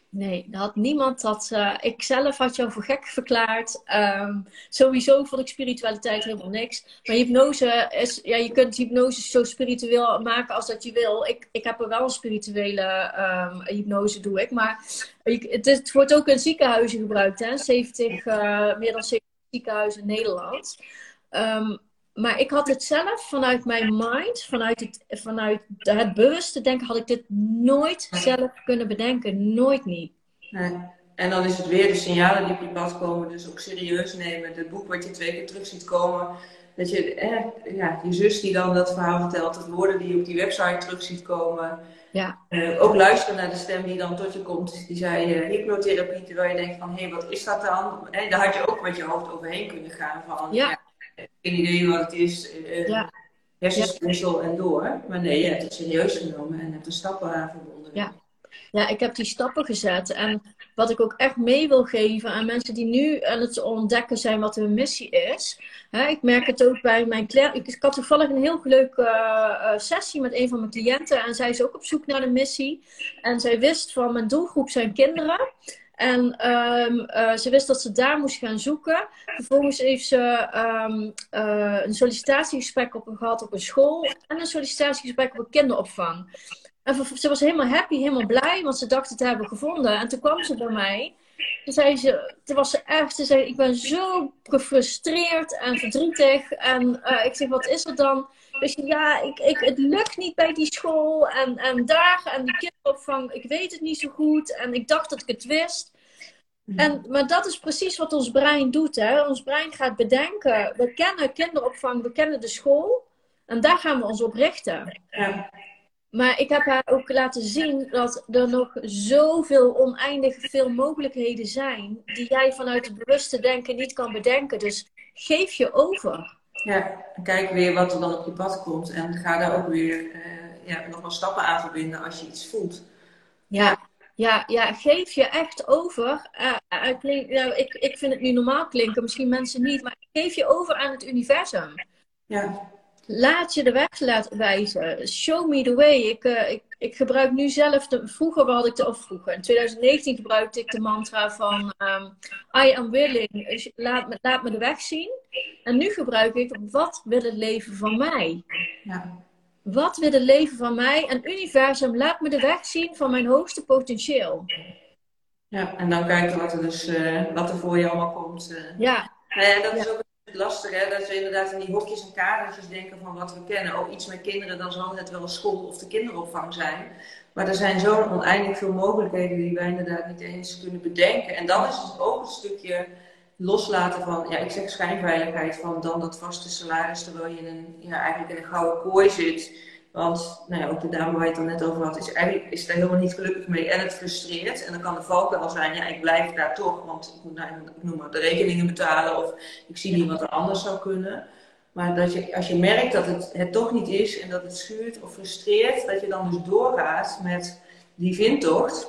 Nee, had niemand dat. Uh, ik zelf had jou voor gek verklaard. Um, sowieso vond ik spiritualiteit helemaal niks. Maar hypnose is. Ja, je kunt hypnose zo spiritueel maken als dat je wil. Ik, ik heb er wel een spirituele um, hypnose, doe ik. Maar het, het, wordt ook in ziekenhuizen gebruikt, hè? 70, uh, meer dan 70 ziekenhuizen in Nederland. Um, maar ik had het zelf vanuit mijn mind, vanuit het, vanuit het bewuste denken, had ik dit nooit zelf kunnen bedenken. Nooit niet. Nee. En dan is het weer de signalen die op je pad komen, dus ook serieus nemen. Het boek wat je twee keer terug ziet komen. Dat je, eh, ja, je zus die dan dat verhaal vertelt, het woorden die je op die website terug ziet komen. Ja. Uh, ook luisteren naar de stem die dan tot je komt. Die zei uh, hypnotherapie, terwijl je denkt van, hé, hey, wat is dat dan? En daar had je ook met je hoofd overheen kunnen gaan van, ja. ja geen idee wat het is. Uh, ja. Hersenspinsel en door. Maar nee, je hebt het serieus genomen en hebt er stappen aan verbonden. Ja. ja, ik heb die stappen gezet. En wat ik ook echt mee wil geven aan mensen die nu aan het ontdekken zijn wat hun missie is. Hè, ik merk het ook bij mijn cliënten. Ik, had toevallig een heel leuke uh, sessie met een van mijn cliënten. En zij is ook op zoek naar de missie. En zij wist van mijn doelgroep zijn kinderen. En um, uh, ze wist dat ze daar moest gaan zoeken. Vervolgens heeft ze um, uh, een sollicitatiegesprek op, gehad op een school en een sollicitatiegesprek op een kinderopvang. En ze was helemaal happy, helemaal blij, want ze dacht het te hebben gevonden. En toen kwam ze bij mij. Toen, zei ze, toen was ze echt, ze zei, ik ben zo gefrustreerd en verdrietig. En uh, ik zeg, wat is er dan? Dus ja, ik, ik, het lukt niet bij die school en, en daar en die kinderopvang, ik weet het niet zo goed en ik dacht dat ik het wist. Mhm. En, maar dat is precies wat ons brein doet. Hè? Ons brein gaat bedenken, we kennen kinderopvang, we kennen de school en daar gaan we ons op richten. Ja. Maar ik heb haar ook laten zien dat er nog zoveel oneindig veel mogelijkheden zijn die jij vanuit het bewuste denken niet kan bedenken. Dus geef je over. Ja, kijk weer wat er dan op je pad komt en ga daar ook weer uh, ja, nog wel stappen aan verbinden als je iets voelt. Ja, ja, ja, geef je echt over. Uh, klink, nou, ik, ik vind het nu normaal klinken, misschien mensen niet, maar geef je over aan het universum. Ja. Laat je de weg laten wijzen. Show me the way. Ik, uh, ik, ik gebruik nu zelf, de, vroeger had ik de, of vroeger, in 2019 gebruikte ik de mantra van um, I am willing, laat me, laat me de weg zien. En nu gebruik ik, wat wil het leven van mij? Ja. Wat wil het leven van mij? En universum, laat me de weg zien van mijn hoogste potentieel. Ja, en dan kijken wat er dus, uh, wat er voor je allemaal komt. Uh. Ja. Nou ja, dat is ook lastig, hè? dat we inderdaad in die hokjes en kadertjes denken van wat we kennen. Ook iets met kinderen, dan zal het wel school of de kinderopvang zijn. Maar er zijn zo oneindig veel mogelijkheden die wij inderdaad niet eens kunnen bedenken. En dan is het ook een stukje loslaten van, ja, ik zeg schijnveiligheid van dan dat vaste salaris terwijl je in een, ja, eigenlijk in een gouden kooi zit. Want nou ja, ook de dame waar je het dan net over had, is eigenlijk is daar helemaal niet gelukkig mee en het frustreert. En dan kan de valkuil zijn, ja, ik blijf daar toch, want ik moet nou, ik noem maar de rekeningen betalen of ik zie niet wat er anders zou kunnen. Maar dat je, als je merkt dat het het toch niet is en dat het schuurt of frustreert, dat je dan dus doorgaat met die vindtocht.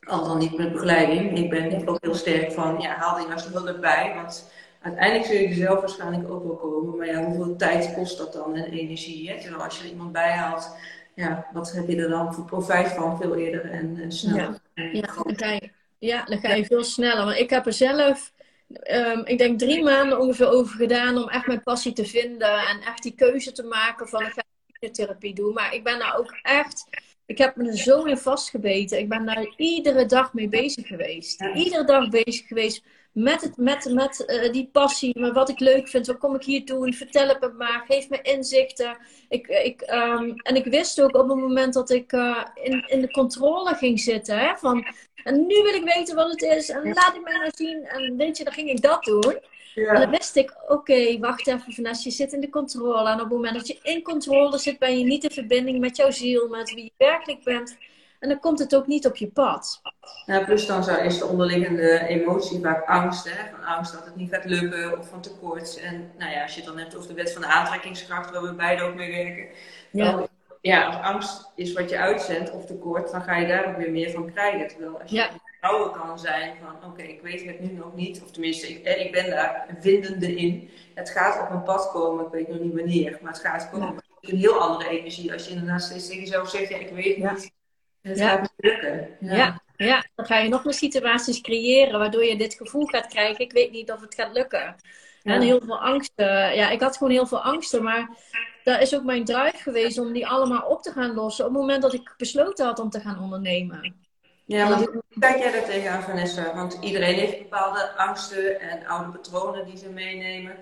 Al dan niet met begeleiding. Ik ben ook heel sterk van, ja, haal juist hulp bij. Want uiteindelijk zul je er zelf waarschijnlijk ook wel komen. Maar ja, hoeveel tijd kost dat dan en energie? Hè? Terwijl als je er iemand bijhaalt, ja, wat heb je er dan voor profijt van veel eerder en, en sneller? Ja, ja, dan ga je, ja, dan ga je veel sneller. Want ik heb er zelf, um, ik denk drie maanden ongeveer over gedaan om echt mijn passie te vinden. En echt die keuze te maken van ik ga therapie doen. Maar ik ben daar ook echt ik heb me er zo in vastgebeten. Ik ben daar iedere dag mee bezig geweest. Iedere dag bezig geweest met, het, met, met uh, die passie, met wat ik leuk vind. Wat kom ik hier doen? Vertel het me maar. Geef me inzichten. Ik, ik, um, en ik wist ook op het moment dat ik uh, in, in de controle ging zitten. Hè, van, en nu wil ik weten wat het is. En laat ik mij nou zien. En weet je, dan ging ik dat doen. Ja. En dan wist ik, oké, wacht even Vanessa, je zit in de controle. En op het moment dat je in controle zit, ben je niet in verbinding met jouw ziel, met wie je werkelijk bent. En dan komt het ook niet op je pad. Ja, plus dan is de onderliggende emotie vaak angst. Hè? Van angst dat het niet gaat lukken of van tekort. En nou ja, als je het dan hebt over de wet van de aantrekkingskracht, waar we beide ook mee werken. Ja. ja, als angst is wat je uitzendt of tekort, dan ga je daar ook weer meer van krijgen. Terwijl als je ja vertrouwen kan zijn van oké, ik weet het nu nog niet. Of tenminste, ik, ik ben daar vindende in. Het gaat op mijn pad komen, ik weet nog niet wanneer, maar het gaat komen. Ja. Een heel andere energie als je inderdaad steeds tegen jezelf zegt, ja, ik weet het niet. Het ja. gaat niet lukken. Ja. ja. dan ga je nog meer situaties creëren waardoor je dit gevoel gaat krijgen, ik weet niet of het gaat lukken. En heel veel angsten. Ja, ik had gewoon heel veel angsten, maar daar is ook mijn drive geweest om die allemaal op te gaan lossen op het moment dat ik besloten had om te gaan ondernemen. Ja, maar hoe kijk jij daar tegenaan, Vanessa? Want iedereen heeft bepaalde angsten en oude patronen die ze meenemen.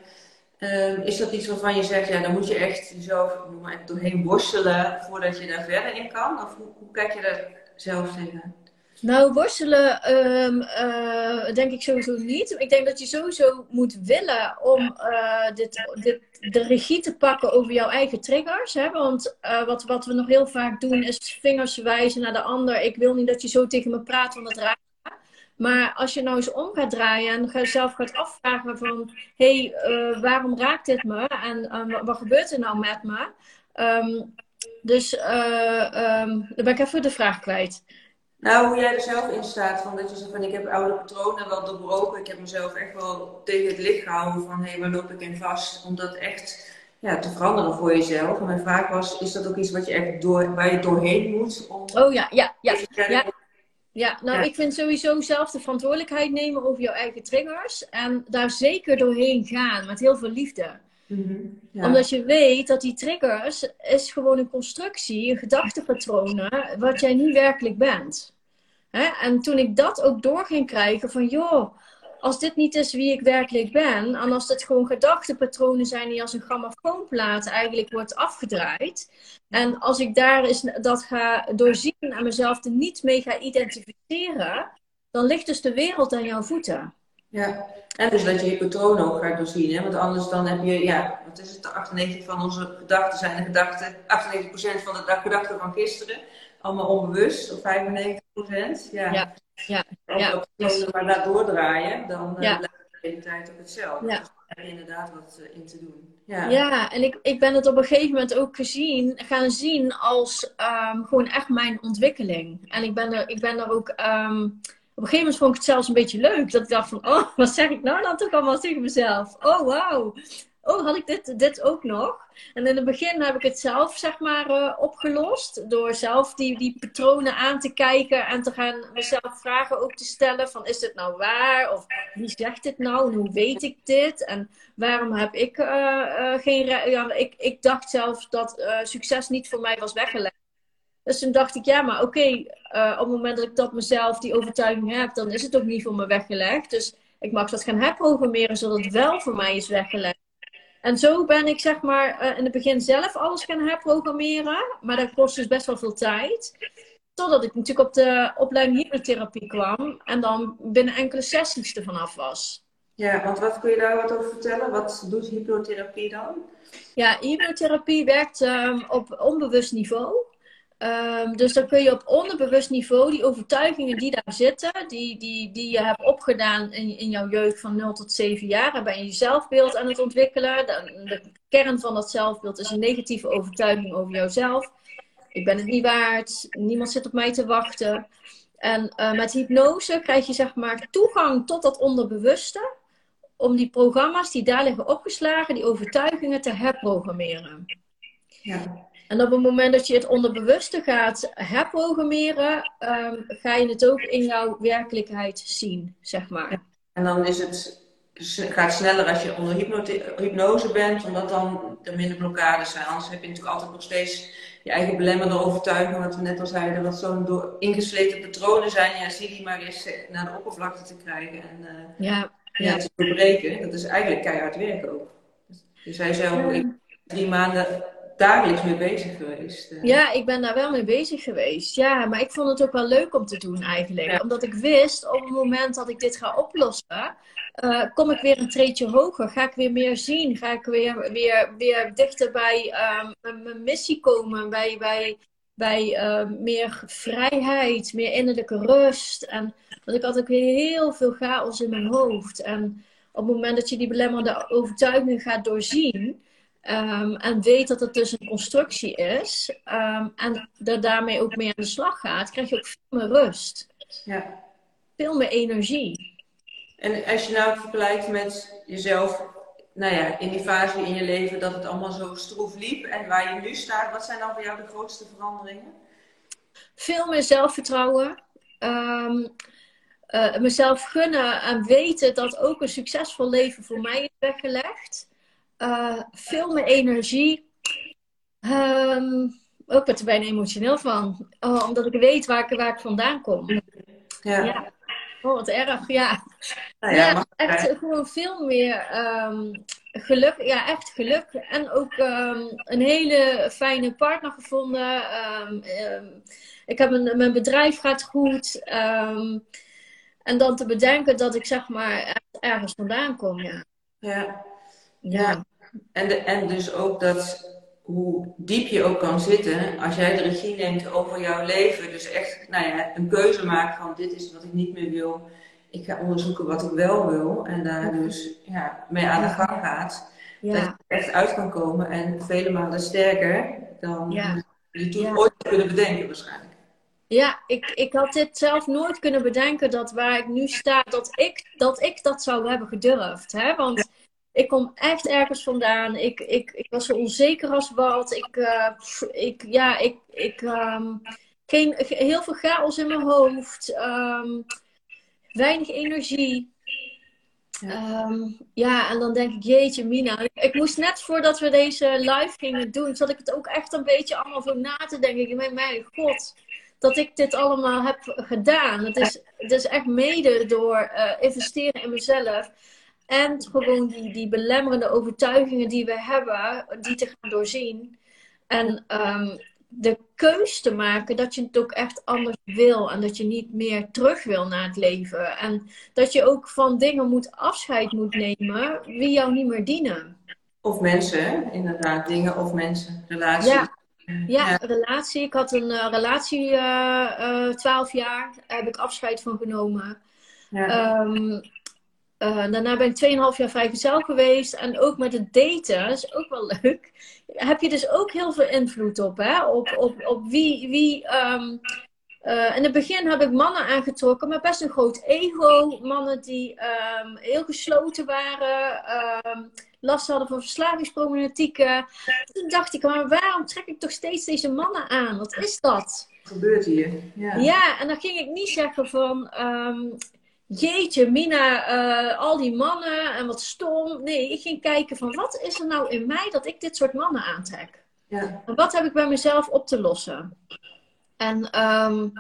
Um, is dat iets waarvan je zegt, ja, dan moet je echt jezelf maar, doorheen worstelen voordat je daar verder in kan? Of hoe, kijk je daar zelf tegenaan? Nou, worstelen um, uh, denk ik sowieso niet. Ik denk dat je sowieso moet willen om uh, dit, dit, de regie te pakken over jouw eigen triggers. Hè? Want uh, wat, wat we nog heel vaak doen is vingers wijzen naar de ander. Ik wil niet dat je zo tegen me praat, want dat raakt maar als je nou eens om gaat draaien en zelf gaat afvragen van... hé, hey, waarom raakt dit me? En wat gebeurt er nou met me? Um, dus um, dan ben ik even de vraag kwijt. Nou, hoe jij er zelf in staat, van dat je zegt van ik heb oude patronen wel doorbroken. Ik heb mezelf echt wel tegen het licht gehouden van hé, hey, waar loop ik in vast? Om dat echt ja, te veranderen voor jezelf. En mijn vraag was, is dat ook iets wat je echt door, waar je doorheen moet? Om oh ja, ja, ja. Ja, ja nou ik vind sowieso zelf de verantwoordelijkheid nemen over jouw eigen triggers. En daar zeker doorheen gaan, met heel veel liefde. Mm ja. Omdat je weet dat die triggers is gewoon een constructie, een gedachtepatronen, wat jij niet werkelijk bent. Hè? En toen ik dat ook door ging krijgen van joh, als dit niet is wie ik werkelijk ben, en als het gewoon gedachtepatronen zijn die als een grammofoonplaat eigenlijk wordt afgedraaid, en als ik daar eens dat ga doorzien en mezelf er niet mee ga identificeren, dan ligt dus de wereld aan jouw voeten. Ja, en dus dat je je patroon ook gaat doorzien. Hè? Want anders dan heb je, ja, wat is het, 98 van onze gedachten zijn de gedachten, 98% van de gedachten van gisteren. Allemaal onbewust, of 95%. Ja, ja, ja. Als we ja. maar daar doordraaien, dan uh, ja. blijft de tijd ook hetzelfde. Ja. Dus er inderdaad wat in te doen. Ja, ja en ik, ik ben het op een gegeven moment ook gezien, gaan zien als um, gewoon echt mijn ontwikkeling. En ik ben er, ik ben er ook. Um, op een gegeven moment vond ik het zelfs een beetje leuk. Dat ik dacht van, oh, [laughs] wat zeg ik nou dan toch allemaal tegen mezelf? Oh, wauw oh, had ik dit, dit ook nog? En in het begin heb ik het zelf, zeg maar, uh, opgelost. Door zelf die, die patronen aan te kijken en te gaan mezelf vragen ook te stellen. Van, is dit nou waar? Of wie zegt dit nou? En hoe weet ik dit? En waarom heb ik uh, uh, geen... Ja, ik, ik dacht zelf dat succes niet voor mij was weggelegd. Dus toen dacht ik, ja, maar oké, op het moment dat ik dat mezelf, die overtuiging heb, dan is het ook niet voor me weggelegd. Dus ik mag dat gaan herprogrammeren, zodat het wel voor mij is weggelegd. En zo ben ik zeg maar uh, in het begin zelf alles gaan herprogrammeren. Maar dat kost dus best wel veel tijd. Totdat ik natuurlijk op de opleiding hypnotherapie kwam. En dan binnen enkele sessies er vanaf was. Ja, want wat kun je daar wat over vertellen? Wat doet hypnotherapie dan? Ja, hypnotherapie werkt um, op onbewust niveau. Um, dus dan kun je op onderbewust niveau die overtuigingen die daar zitten, die, die, die je hebt opgedaan in, in jouw jeugd van 0 tot 7 jaar, en ben je je zelfbeeld aan het ontwikkelen. De, de, kern van dat zelfbeeld is een negatieve overtuiging over jouzelf. Ik ben het niet waard, niemand zit op mij te wachten. En uh, met hypnose krijg je zeg maar toegang tot dat onderbewuste om die programma's die daar liggen opgeslagen, die overtuigingen te herprogrammeren. Ja. En op het moment dat je het onderbewuste gaat herprogrammeren, um, ga je het ook in jouw werkelijkheid zien, zeg maar. En dan is het, gaat sneller als je onder hypnose bent, omdat dan er minder blokkades zijn. Anders heb je natuurlijk altijd nog steeds je eigen belemmerde overtuigingen, wat we net al zeiden, wat zo'n door ingesleten patronen zijn. Ja, zie die maar eens eh, naar de oppervlakte te krijgen en uh, ja, ja. te doorbreken. Dat is eigenlijk keihard werk ook. Dus hij zei ook, drie maanden dagelijks mee bezig geweest. Eh. Ja, ik ben daar wel mee bezig geweest. Ja, maar ik vond het ook wel leuk om te doen eigenlijk. Omdat ik wist, op het moment dat ik dit ga oplossen, uh, kom ik weer een treedje hoger. Ga ik weer meer zien. Ga ik weer, weer, weer dichter bij um, mijn missie komen. Bij, bij, bij uh, meer vrijheid, meer innerlijke rust. En want ik had ook heel veel chaos in mijn hoofd. En op het moment dat je die belemmerende overtuigingen gaat doorzien Um, en weet dat het dus een constructie is. Um, en er daarmee ook mee aan de slag gaat, krijg je ook veel meer rust. Ja. Veel meer energie. En als je nou vergelijkt met jezelf, nou ja, in die fase in je leven dat het allemaal zo stroef liep en waar je nu staat, wat zijn dan voor jou de grootste veranderingen? Veel meer zelfvertrouwen. Um, uh, mezelf gunnen en weten dat ook een succesvol leven voor mij is weggelegd. Uh, veel meer energie. Um, ook wat er bijna emotioneel van. Oh, omdat ik weet waar ik, waar ik vandaan kom. Ja. ja. Oh, wat erg, ja. Nou ja, ja echt gewoon veel meer um, geluk. Ja, echt geluk. En ook um, een hele fijne partner gevonden. ik heb een, mijn bedrijf gaat goed. en dan te bedenken dat ik zeg maar ergens vandaan kom, ja. Ja. Ja. En, de, en dus ook dat hoe diep je ook kan zitten, als jij de regie neemt over jouw leven, dus echt nou ja, een keuze maakt van dit is wat ik niet meer wil, ik ga onderzoeken wat ik wel wil en daar dus ja, mee aan de gang gaat, ja. dat je echt uit kan komen en vele malen sterker dan je toen ooit kunnen bedenken waarschijnlijk. Ja, ik, ik had dit zelf nooit kunnen bedenken dat waar ik nu sta, dat ik dat, ik dat zou hebben gedurfd. Hè? Want ik kom echt ergens vandaan. Ik, ik, ik was zo onzeker als wat. Ik, uh, ik ja, ik, ik um, geen, heel veel chaos in mijn hoofd. Um, weinig energie. Ja. Um, ja, en dan denk ik, jeetje Mina. Ik, moest net voordat we deze live gingen doen, zat ik het ook echt een beetje allemaal zo na te denken. Mijn, mijn god, dat ik dit allemaal heb gedaan. Het is, het is echt mede door uh, investeren in mezelf. En gewoon die, die belemmerende overtuigingen die we hebben, die te gaan doorzien. En um, de keus te maken dat je het ook echt anders wil. En dat je niet meer terug wil naar het leven. En dat je ook van dingen moet afscheid moet nemen wie jou niet meer dienen. Of mensen, inderdaad. Dingen of mensen. Relaties. Ja. Ja, relatie. Ik had een uh, relatie uh, uh, 12 jaar. Daar heb ik afscheid van genomen. Ja. Um, uh, daarna ben ik 2,5 jaar vrijgezel geweest. En ook met het daten, is ook wel [laughs] leuk. Heb je dus ook heel veel invloed op, hè? Op, op, op wie. wie um, uh, in het begin heb ik mannen aangetrokken met best een groot ego. Mannen die um, heel gesloten waren, um, last hadden van verslavingsproblematieken. Toen dacht ik, maar waarom trek ik toch steeds deze mannen aan? Wat is dat? Gebeurt hier? Ja. ja, en dan ging ik niet zeggen van jeetje, Mina, uh, al die mannen en wat stom. Nee, ik ging kijken van wat is er nou in mij dat ik dit soort mannen aantrek? Ja. En wat heb ik bij mezelf op te lossen? En um,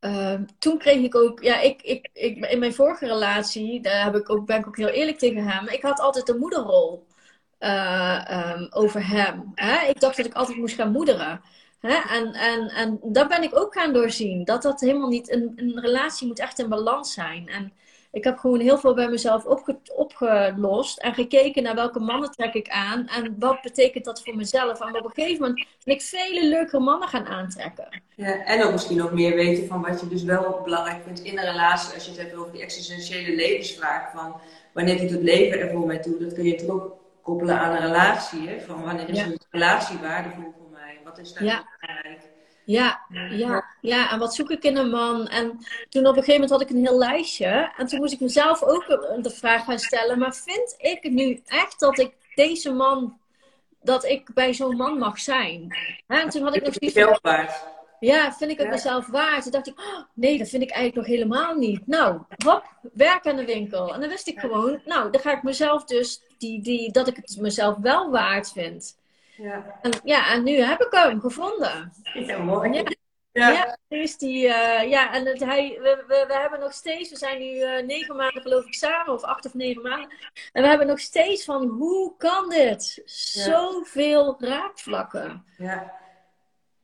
uh, toen kreeg ik ook, ja, ik, ik, ik, in mijn vorige relatie, daar heb ik ook, ben ik ook heel eerlijk tegen hem. Ik had altijd de moederrol uh, um, over hem. Hè? Ik dacht dat ik altijd moest gaan moederen. Hè? En, en, en dat ben ik ook gaan doorzien. Dat dat helemaal niet... Een, een relatie moet echt in balans zijn. En ik heb gewoon heel veel bij mezelf opge, opgelost. En gekeken naar welke mannen trek ik aan. En wat betekent dat voor mezelf. En op een gegeven moment ben ik vele leukere mannen gaan aantrekken. Ja, en ook misschien ook meer weten van wat je dus wel belangrijk vindt in een relatie. Als je het hebt over die existentiële levensvraag. Van wanneer doet het leven er voor mij toe? Dat kun je toch ook koppelen aan een relatie. Hè? Van wanneer is een relatie waardevol wat is daar ja. belangrijk? Ja, ja, ja, en wat zoek ik in een man? En toen op een gegeven moment had ik een heel lijstje. En toen moest ik mezelf ook de vraag gaan stellen. Maar vind ik nu echt dat ik deze man, dat ik bij zo'n man mag zijn? En toen had ik nog zoiets. Ja, vind ik het mezelf waard? Toen dacht ik, oh, nee, dat vind ik eigenlijk nog helemaal niet. Nou, hop, werk aan de winkel. En dan wist ik gewoon, nou, dan ga ik mezelf dus, die, die, dat ik het mezelf wel waard vind. Ja. En, ja, en nu heb ik hem gevonden. Ja, mooi. Ja. Ja, ja is die, uh, ja, en het, hij, we, we, we, hebben nog steeds, we zijn nu uh, negen maanden geloof ik samen, of acht of negen maanden. En we hebben nog steeds van, hoe kan dit? Zoveel raakvlakken. Ja.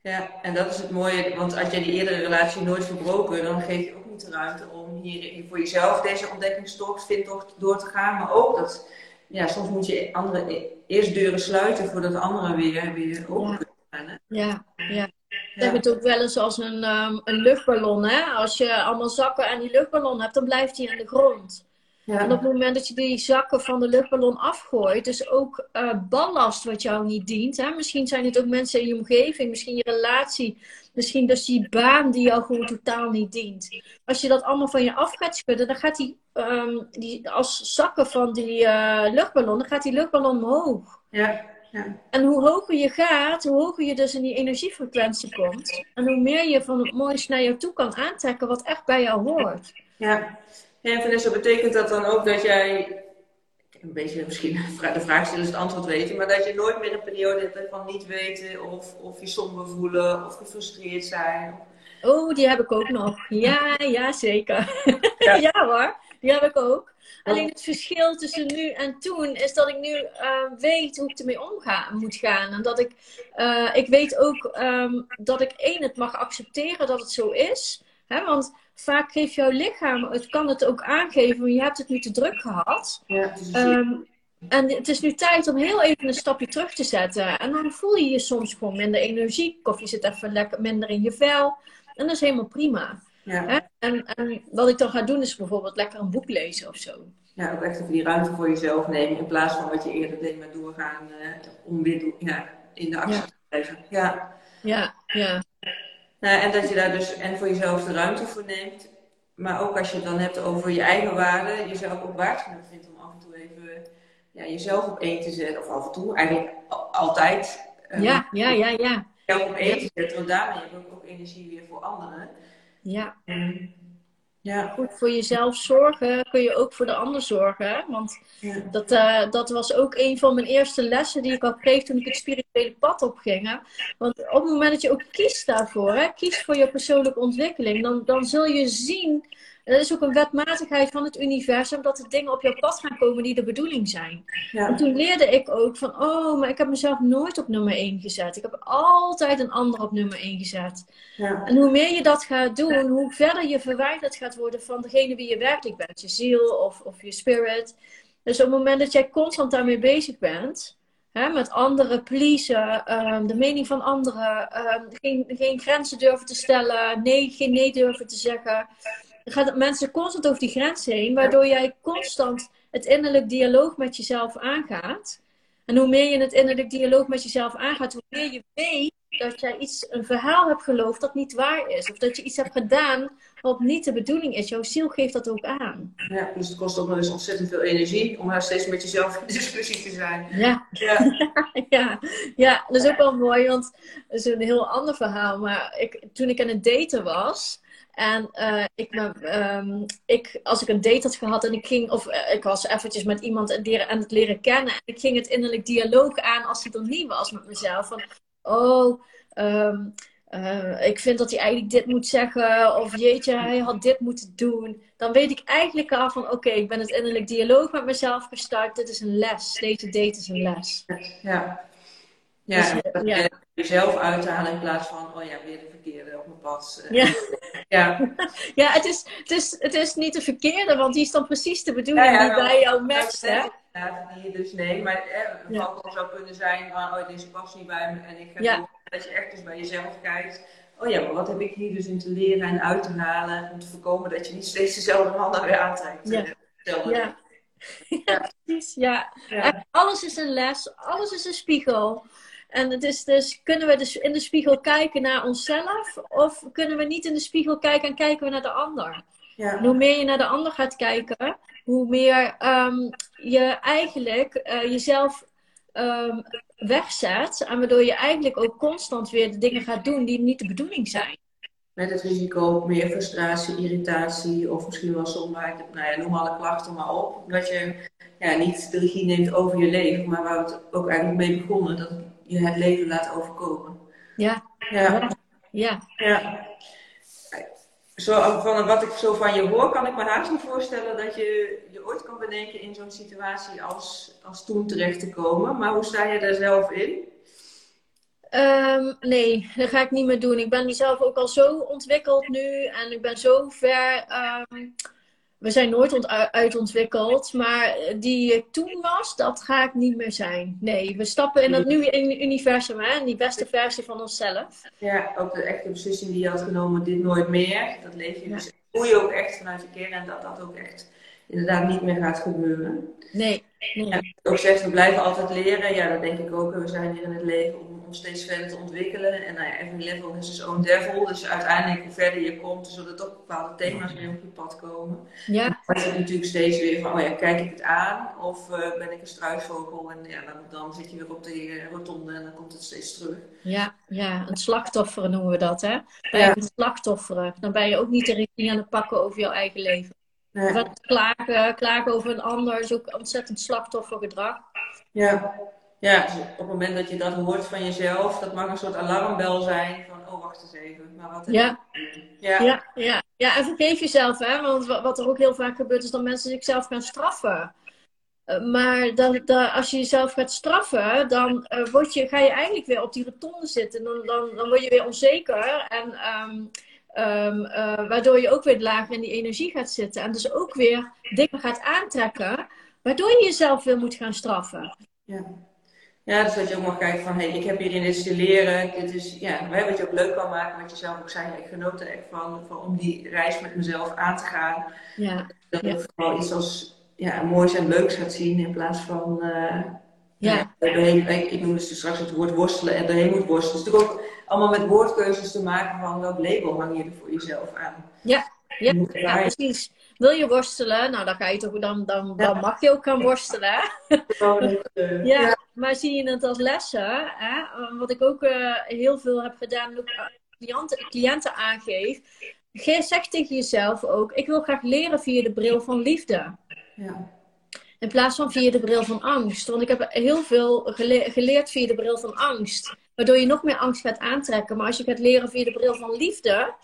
ja, en dat is het mooie, want als jij die eerdere relatie nooit verbroken, dan geef je ook niet de ruimte om hier voor jezelf deze ontdekkingstocht, vindtocht door te gaan. Maar ook dat ja, soms moet je andere, eerst deuren sluiten voordat anderen weer, weer open kunnen gaan. Ja, ja. Ik heb het ook wel eens als een, um, een luchtballon. Hè? Als je allemaal zakken aan die luchtballon hebt, dan blijft die aan de grond. Ja. En op het moment dat je die zakken van de luchtballon afgooit, dus ook uh, ballast wat jou niet dient. Hè? Misschien zijn het ook mensen in je omgeving, misschien je relatie, misschien dus die baan die jou gewoon totaal niet dient. Als je dat allemaal van je af gaat schudden, dan gaat die, um, die als zakken van die uh, luchtballon, dan gaat die luchtballon omhoog. Ja. Ja. En hoe hoger je gaat, hoe hoger je dus in die energiefrequentie komt. En hoe meer je van het mooiste naar jou toe kan aantrekken wat echt bij jou hoort. Ja, en Vanessa, betekent dat dan ook dat jij, een beetje misschien de vraag stellen is het antwoord weten, maar dat je nooit meer een periode hebt van niet weten of, of je somber voelen of gefrustreerd zijn? Oh, die heb ik ook nog. Ja, ja zeker. Ja, [laughs] ja hoor, die heb ik ook. Alleen het verschil tussen nu en toen is dat ik nu uh, weet hoe ik ermee omgaan moet gaan. En dat ik, uh, ik weet ook um, dat ik één, het mag accepteren dat het zo is. Hè? Want vaak geeft jouw lichaam, het kan het ook aangeven, maar je hebt het nu te druk gehad. Ja, um, en het is nu tijd om heel even een stapje terug te zetten. En dan voel je je soms gewoon minder energiek of je zit even lekker minder in je vel. En dat is helemaal prima. Ja. En, en, wat ik dan ga doen is bijvoorbeeld lekker een boek lezen of zo. Ja, ook echt even die ruimte voor jezelf nemen in plaats van wat je eerder deed met doorgaan uh, om weer ja, in de actie te blijven. Ja, ja. ja. Nou, en dat je daar dus en voor jezelf de ruimte voor neemt. Maar ook als je het dan hebt over je eigen waarde, jezelf ook waard genoeg vindt om af en toe even ja, jezelf op één te zetten. Of af en toe, eigenlijk altijd. Um, ja, ja, ja, ja. Jezelf op één te zetten, want daarmee heb je ook energie weer voor anderen. Ja. ja. Goed voor jezelf zorgen kun je ook voor de ander zorgen. Want dat, uh, dat was ook een van mijn eerste lessen die ik al kreeg toen ik het spirituele pad opging. Want op het moment dat je ook kiest daarvoor, hè, kiest voor je persoonlijke ontwikkeling, dan, dan zul je zien dat is ook een wetmatigheid van het universum dat er dingen op jouw pad gaan komen die de bedoeling zijn. Ja. En toen leerde ik ook van, oh, maar ik heb mezelf nooit op nummer 1 gezet. Ik heb altijd een ander op nummer 1 gezet. Ja. En hoe meer je dat gaat doen, hoe verder je verwijderd gaat worden van degene wie je werkelijk bent. Je ziel of, of je spirit. Dus op het moment dat jij constant daarmee bezig bent, hè, met anderen pleasen, um, de mening van anderen, um, geen, geen grenzen durven te stellen, nee, geen nee durven te zeggen gaan mensen constant over die grens heen, waardoor jij constant het innerlijk dialoog met jezelf aangaat. En hoe meer je het innerlijk dialoog met jezelf aangaat, hoe meer je weet dat jij iets, een verhaal hebt geloofd dat niet waar is. Of dat je iets hebt gedaan wat niet de bedoeling is. Jouw ziel geeft dat ook aan. Ja, dus het kost ook nog eens ontzettend veel energie om daar steeds met jezelf in discussie te zijn. Ja. Ja. [laughs] ja. ja, dat is ook wel mooi, want dat is een heel ander verhaal. Maar ik, toen ik aan het daten was, en uh, ik, um, ik, als ik een date had gehad en ik ging, of uh, ik was eventjes met iemand aan het leren kennen. En ik ging het innerlijk dialoog aan als hij er niet was met mezelf. Van, oh, um, uh, ik vind dat hij eigenlijk dit moet zeggen. Of jeetje, hij had dit moeten doen. Dan weet ik eigenlijk al van, oké, ik ben het innerlijk dialoog met mezelf gestart. Dit is een les. Deze date is een les. Ja. Ja, dus, ja. jezelf uithalen in plaats van, oh ja, weer de verkeerde op mijn pad. Ja, [laughs] ja. [laughs] ja het, is, het, is, het is niet de verkeerde, want die is dan precies de bedoeling die bij jou matcht, hè? Ja, die dus nee, maar het kan zou kunnen zijn van, oh deze past niet bij me en ik ga doen, dat je echt dus bij jezelf kijkt. Oh ja, maar wat heb ik hier dus in te leren en uit te halen om te voorkomen dat je niet steeds dezelfde mannen weer aantrekt. Ja. ja. [laughs] ja, precies. Ja. Alles is een les, alles is een spiegel. En het is dus, kunnen we dus in de spiegel kijken naar onszelf? Of kunnen we niet in de spiegel kijken en kijken we naar de ander? Ja. hoe meer je naar de ander gaat kijken, hoe meer um, je eigenlijk uh, jezelf um, wegzet. En waardoor je eigenlijk ook constant weer de dingen gaat doen die niet de bedoeling zijn. Met het risico op meer frustratie, irritatie of misschien wel somberheid. Nou ja, noem alle klachten maar op. Dat je ja, niet de regie neemt over je leven, maar waar we het ook eigenlijk mee begonnen. Dat je het leven laat overkomen. Ja. Ja. Ja. ja. Zo, van wat ik zo van je hoor, kan ik me haast niet voorstellen dat je je ooit kan bedenken in zo'n situatie als, als toen terecht te komen. Maar hoe sta je daar zelf in? Um, nee, dat ga ik niet meer doen. Ik ben zelf ook al zo ontwikkeld nu en ik ben zo ver. Um, we zijn nooit uitontwikkeld, maar die ik toen was, dat ga ik niet meer zijn. Nee, we stappen in dat nieuwe universum, hè, die beste versie van onszelf. Ja, ook de echte beslissing die je had genomen, dit nooit meer. Dat leef je dus, voel je ook echt vanuit je kern en dat dat ook echt inderdaad niet meer gaat gebeuren. Nee. Nee. En ook zegt, we blijven altijd leren. Ja, dat denk ik ook. We zijn hier in het leven om, steeds verder te ontwikkelen. En nou ja, every level is dus own devil. Dus uiteindelijk, hoe verder je komt, zullen toch bepaalde thema's weer op je pad komen. Ja. Maar het is natuurlijk steeds weer van, oh ja, kijk ik het aan? Of uh, ben ik een struisvogel? En ja, dan, dan zit je weer op de uh, rotonde en dan komt het steeds terug. Ja, ja, een slachtoffer noemen we dat, hè? Ben je een slachtoffer? Dan ben je ook niet de regie aan het pakken over jouw eigen leven. Nee. klagen, klagen over een ander is ook ontzettend slachtoffergedrag. Ja. ja, dus op het moment dat je dat hoort van jezelf, dat mag een soort alarmbel zijn van, oh wacht eens even, maar wat ja. Ja. ja. Ja, ja. en vergeef jezelf, hè, want wat er ook heel vaak gebeurt is dat mensen zichzelf gaan straffen. Eh, maar dat, dat, als je jezelf gaat straffen, dan uh, word je, ga je eigenlijk weer op die rotonde zitten. Dan, dan, dan word je weer onzeker. En um, Um, uh, waardoor je ook weer lager in die energie gaat zitten. En dus ook weer dingen gaat aantrekken. Waardoor je jezelf weer moet gaan straffen. Ja. Ja, dus dat je ook mag kijken van, hey, ik heb hierin iets te leren. Dit is, ja, wat je ook leuk kan maken, wat je zelf ook zei. Ik genoot er echt van, van om die reis met mezelf aan te gaan. Ja. Dat ik vooral iets als ja, moois en leuks gaat zien in plaats van... Uh, ja. ja ik, ik noemde dus straks het woord worstelen en doorheen moet worstelen. Dus ook allemaal met woordkeuzes te maken van welk label hang je er voor jezelf aan. Ja, ja, ja precies. Wil je worstelen? Nou, dan, ga je toch, dan, dan, dan mag je ook gaan worstelen. Uh, [laughs] ja, maar zie je het als lessen? Hè? Wat ik ook uh, heel veel heb gedaan, ook cliënten, cliënten aangeef. Zeg tegen jezelf ook, ik wil graag leren via de bril van liefde. Ja. In plaats van via de bril van angst. Want ik heb heel veel geleerd via de bril van angst. Waardoor je nog meer angst gaat aantrekken. Maar als je gaat leren via de bril van liefde,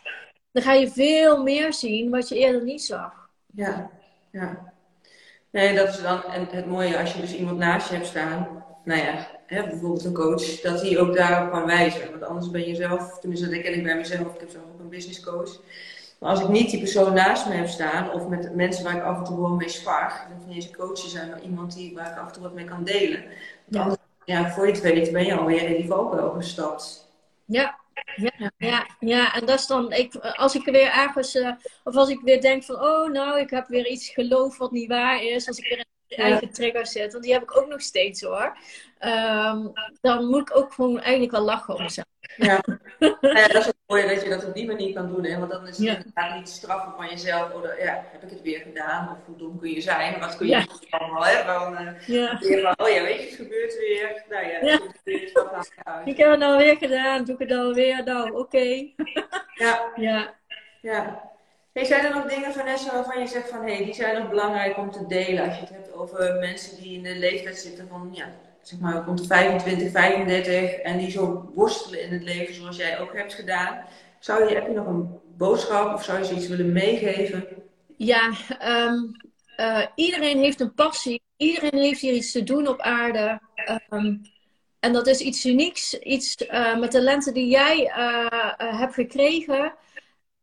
dan ga je veel meer zien wat je eerder niet zag. Ja, ja. Nee, dat is dan en het mooie als je dus iemand naast je hebt staan. Nou ja, hè, bijvoorbeeld een coach, dat hij ook daarop kan wijzen. Want anders ben je zelf, tenminste dat ken ik bij mezelf, ik heb zelf ook een business coach. Maar als ik niet die persoon naast me heb staan, of met mensen waar ik af en toe gewoon mee spar, dan van deze coaches zijn maar iemand die, waar ik af en toe wat mee kan delen. Ja. Anders, ja, voor je het weet ben je alweer in die valkuil gestapt. Ja, Ja, ja, ja, en dat is dan, ik, als ik weer ergens, uh, of als ik weer denk van, oh nou, ik heb weer iets geloof wat niet waar is, als ik weer in mijn eigen trigger zit, want die heb ik ook nog steeds hoor, um, dan moet ik ook gewoon eigenlijk wel lachen om mezelf. Ja. [laughs] ja, dat is het mooie dat je dat op die manier kan doen. Hè? Want dan is het inderdaad niet straffen van jezelf. Oh, ja, heb ik het weer gedaan? Of hoe dom kun je zijn? Wat kun je ja. allemaal, hè? Dan, uh, ja. Van, oh ja, weet je, het gebeurt weer. Nou ja, ja. Het ik heb het nou weer gedaan. Doe ik het alweer? Nou, oké. Okay. ja. [laughs] ja. ja. Hey, zijn er nog dingen, Vanessa, waarvan je zegt van... Hé, hey, die zijn nog belangrijk om te delen. Als je het hebt over mensen die in de leeftijd zitten van... Ja, zeg maar rond de 25, 35 en die zo worstelen in het leven zoals jij ook hebt gedaan. Zou je, heb je nog een boodschap of zou je zoiets willen meegeven? Ja, ehm, eh, iedereen heeft een passie. Iedereen heeft hier iets te doen op aarde. Ehm, en dat is iets unieks, iets uh, met talenten die jij uh, hebt gekregen.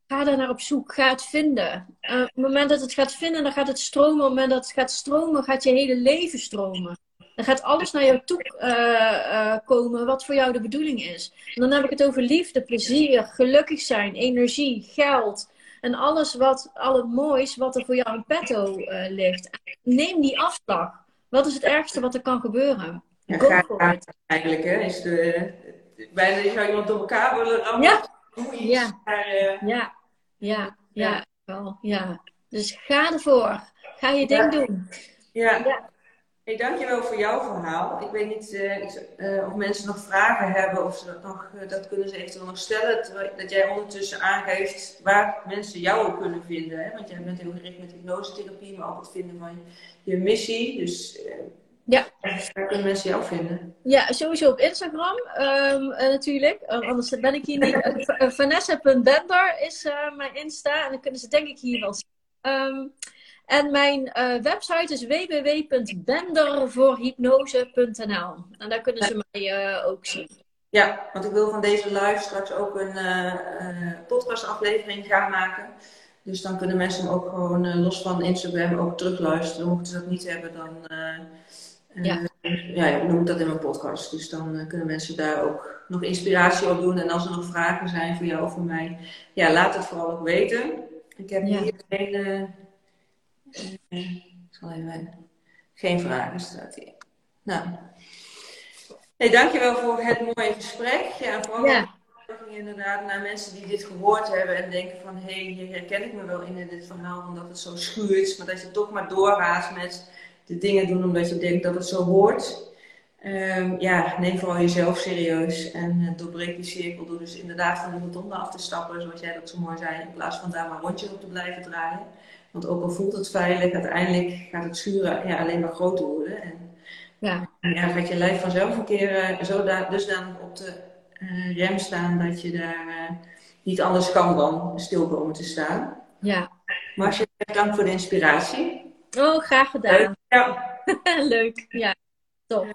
Ga daar naar op zoek, ga het vinden. op het moment dat het gaat vinden, dan gaat het stromen. Op het moment dat het gaat stromen, gaat je hele leven stromen. Dan gaat alles naar jou toe uh, uh, komen wat voor jou de bedoeling is. En dan heb ik het over liefde, plezier, gelukkig zijn, energie, geld. En alles wat, al het moois wat er voor jou in petto uh, ligt. Neem die afslag. Wat is het ergste wat er kan gebeuren? Ja, Go for Eigenlijk, hè? Is de, bijna zou iemand door elkaar willen rammen. Ja. Ja. ja. Ja. Ja. Ja. Ja. Dus ga ervoor. Ga je ding doen. Ja. Hey, dankjewel voor jouw verhaal. Ik weet niet uh, of mensen nog vragen hebben of ze dat nog, uh, dat kunnen ze eventueel nog stellen. Dat jij ondertussen aangeeft waar mensen jou ook kunnen vinden. Hè? Want jij bent heel gericht met hypnosetherapie, maar ook het vinden van je missie. Dus ja. waar kunnen mensen jou vinden? Ja, sowieso op Instagram um, natuurlijk. anders ben ik hier niet. Vanessa.bender is mijn Insta en dan kunnen ze denk ik hier wel zien. Um, en mijn uh, website is www.bendervoorhypnose.nl. En daar kunnen ze mij uh, ook zien. Ja, want ik wil van deze live straks ook een uh, podcastaflevering gaan maken. Dus dan kunnen mensen hem ook gewoon los van Instagram ook terugluisteren. Mochten ze dat niet hebben, dan ja. ja, noem ik dat in mijn podcast. Dus dan kunnen mensen daar ook nog inspiratie op doen. En als er nog vragen zijn voor jou of voor mij, ja, laat het vooral ook weten. Ik heb hier geen ik zal even... Geen vragen staat hier. Nou. Nee, dankjewel voor het mooie gesprek. Ja, vooral ja. inderdaad naar mensen die dit gehoord hebben en denken van... hé, hey, hier herken ik me wel in dit verhaal omdat het zo schuurt. Maar dat je toch maar doorgaat met de dingen doen omdat je denkt dat het zo hoort. Um, ja, neem vooral jezelf serieus en uh, doorbreek die cirkel door dus inderdaad van de rotonde af te stappen, zoals jij dat zo mooi zei, in plaats van daar maar rondjes op te blijven draaien. Want ook al voelt het veilig, uiteindelijk gaat het schuren ja, alleen maar groter worden. En ja. ja, gaat je lijf vanzelf een keer uh, zo da dusdanig op de uh, rem staan dat je daar uh, niet anders kan dan stil komen te staan. Ja. Marcia, dank voor de inspiratie. Oh, graag gedaan. Leuk. Ja. [laughs] Leuk, ja. Top.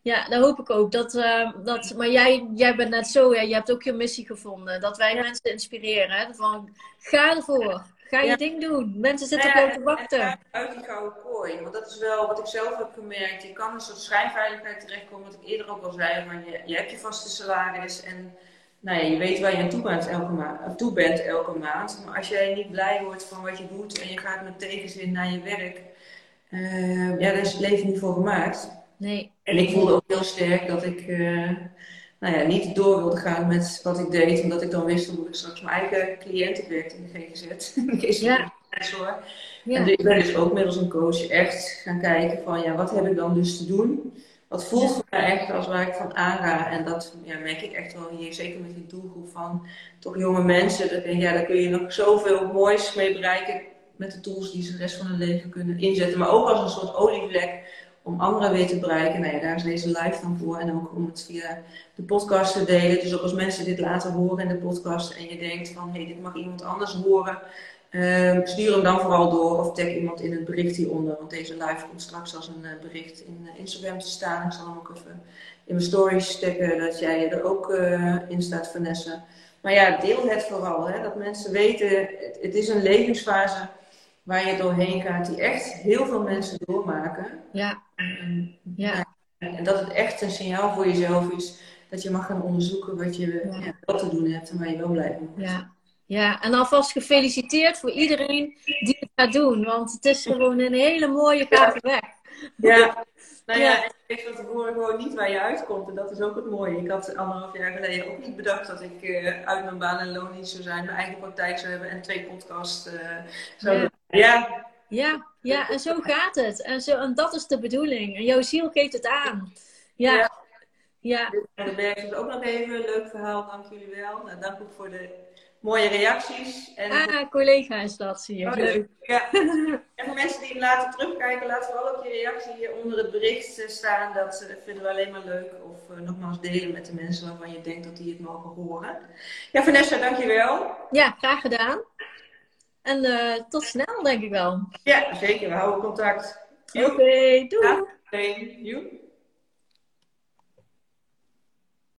Ja, dat hoop ik ook. Dat, uh, dat, maar jij, jij bent net zo, ja, je hebt ook je missie gevonden. Dat wij mensen inspireren. Van, ga ervoor. Ga je ding doen. Mensen zitten ja, op te wachten. Uit die gouden kooi. Want dat is wel wat ik zelf heb gemerkt. Je kan een soort schijnveiligheid terechtkomen. Wat ik eerder ook al zei. Maar je, je hebt je vaste salaris. En nou ja, je weet waar je aan toe bent, elke maand, toe bent elke maand. Maar als jij niet blij wordt van wat je doet. En je gaat met tegenzin naar je werk. Uh, ja, daar is het leven niet voor gemaakt. Nee. En ik voelde ook heel sterk dat ik... Uh, nou ja, niet door wilde gaan met wat ik deed, omdat ik dan wist hoe ik straks mijn eigen cliënten werkte in de GGZ. [laughs] ja. Ja. En ik ben dus ook middels een coach echt gaan kijken van ja, wat heb ik dan dus te doen? Wat voelt voor mij echt als waar ik van aanga? En dat ja, merk ik echt wel hier, zeker met die doelgroep van toch jonge mensen. Dat, ja, daar kun je nog zoveel moois mee bereiken met de tools die ze de rest van hun leven kunnen inzetten. Maar ook als een soort olievlek om anderen weer te bereiken. Nou daar is deze live dan voor. En ook om het via de podcast te delen. Dus ook als mensen dit laten horen in de podcast en je denkt van hé, hey, dit mag iemand anders horen. Uh, stuur hem dan vooral door of tag iemand in het bericht hieronder. Want deze live komt straks als een uh, bericht in uh, Instagram te staan. Ik zal hem ook even in mijn stories stekken dat jij er ook eh, in staat, Vanessa. Maar ja, deel het vooral. Hè, dat mensen weten, het is een levensfase waar je doorheen gaat, die echt heel veel mensen doormaken. Ja. En, ja. en dat het echt een signaal voor jezelf is dat je mag gaan onderzoeken wat je, ja. wel te doen hebt en waar je wel blij van wordt. Ja. Ja, en alvast gefeliciteerd voor iedereen die het gaat doen. Want het is gewoon een hele mooie, gave weg. [laughs] Ja, nou ja, ik weet van tevoren gewoon niet waar je uitkomt. En dat is ook het mooie. Ik had anderhalf jaar geleden ook niet bedacht dat ik uh, uit mijn baan en loon niet zou zijn, mijn eigen praktijk zou hebben en twee podcasts uh, zou ja. doen. Ja. Ja, ja, en zo gaat het. En, zo, en dat is de bedoeling. En jouw ziel geeft het aan. Ja. ja. ja. En de berg is ook nog even een leuk verhaal, dank jullie wel. Nou, dank ook voor de mooie reacties. En ah, collega is dat, zie je. Oh, leuk. Ja. en voor mensen die later terugkijken, laat vooral ook je reactie hier onder het bericht staan. Dat uh, vinden we alleen maar leuk. Of uh, nogmaals delen met de mensen waarvan je denkt dat die het mogen horen. Ja, Vanessa, dankjewel. Ja, graag gedaan. En uh, tot snel, denk ik wel. Ja, zeker. We houden contact. Oké, okay, doei. Ja,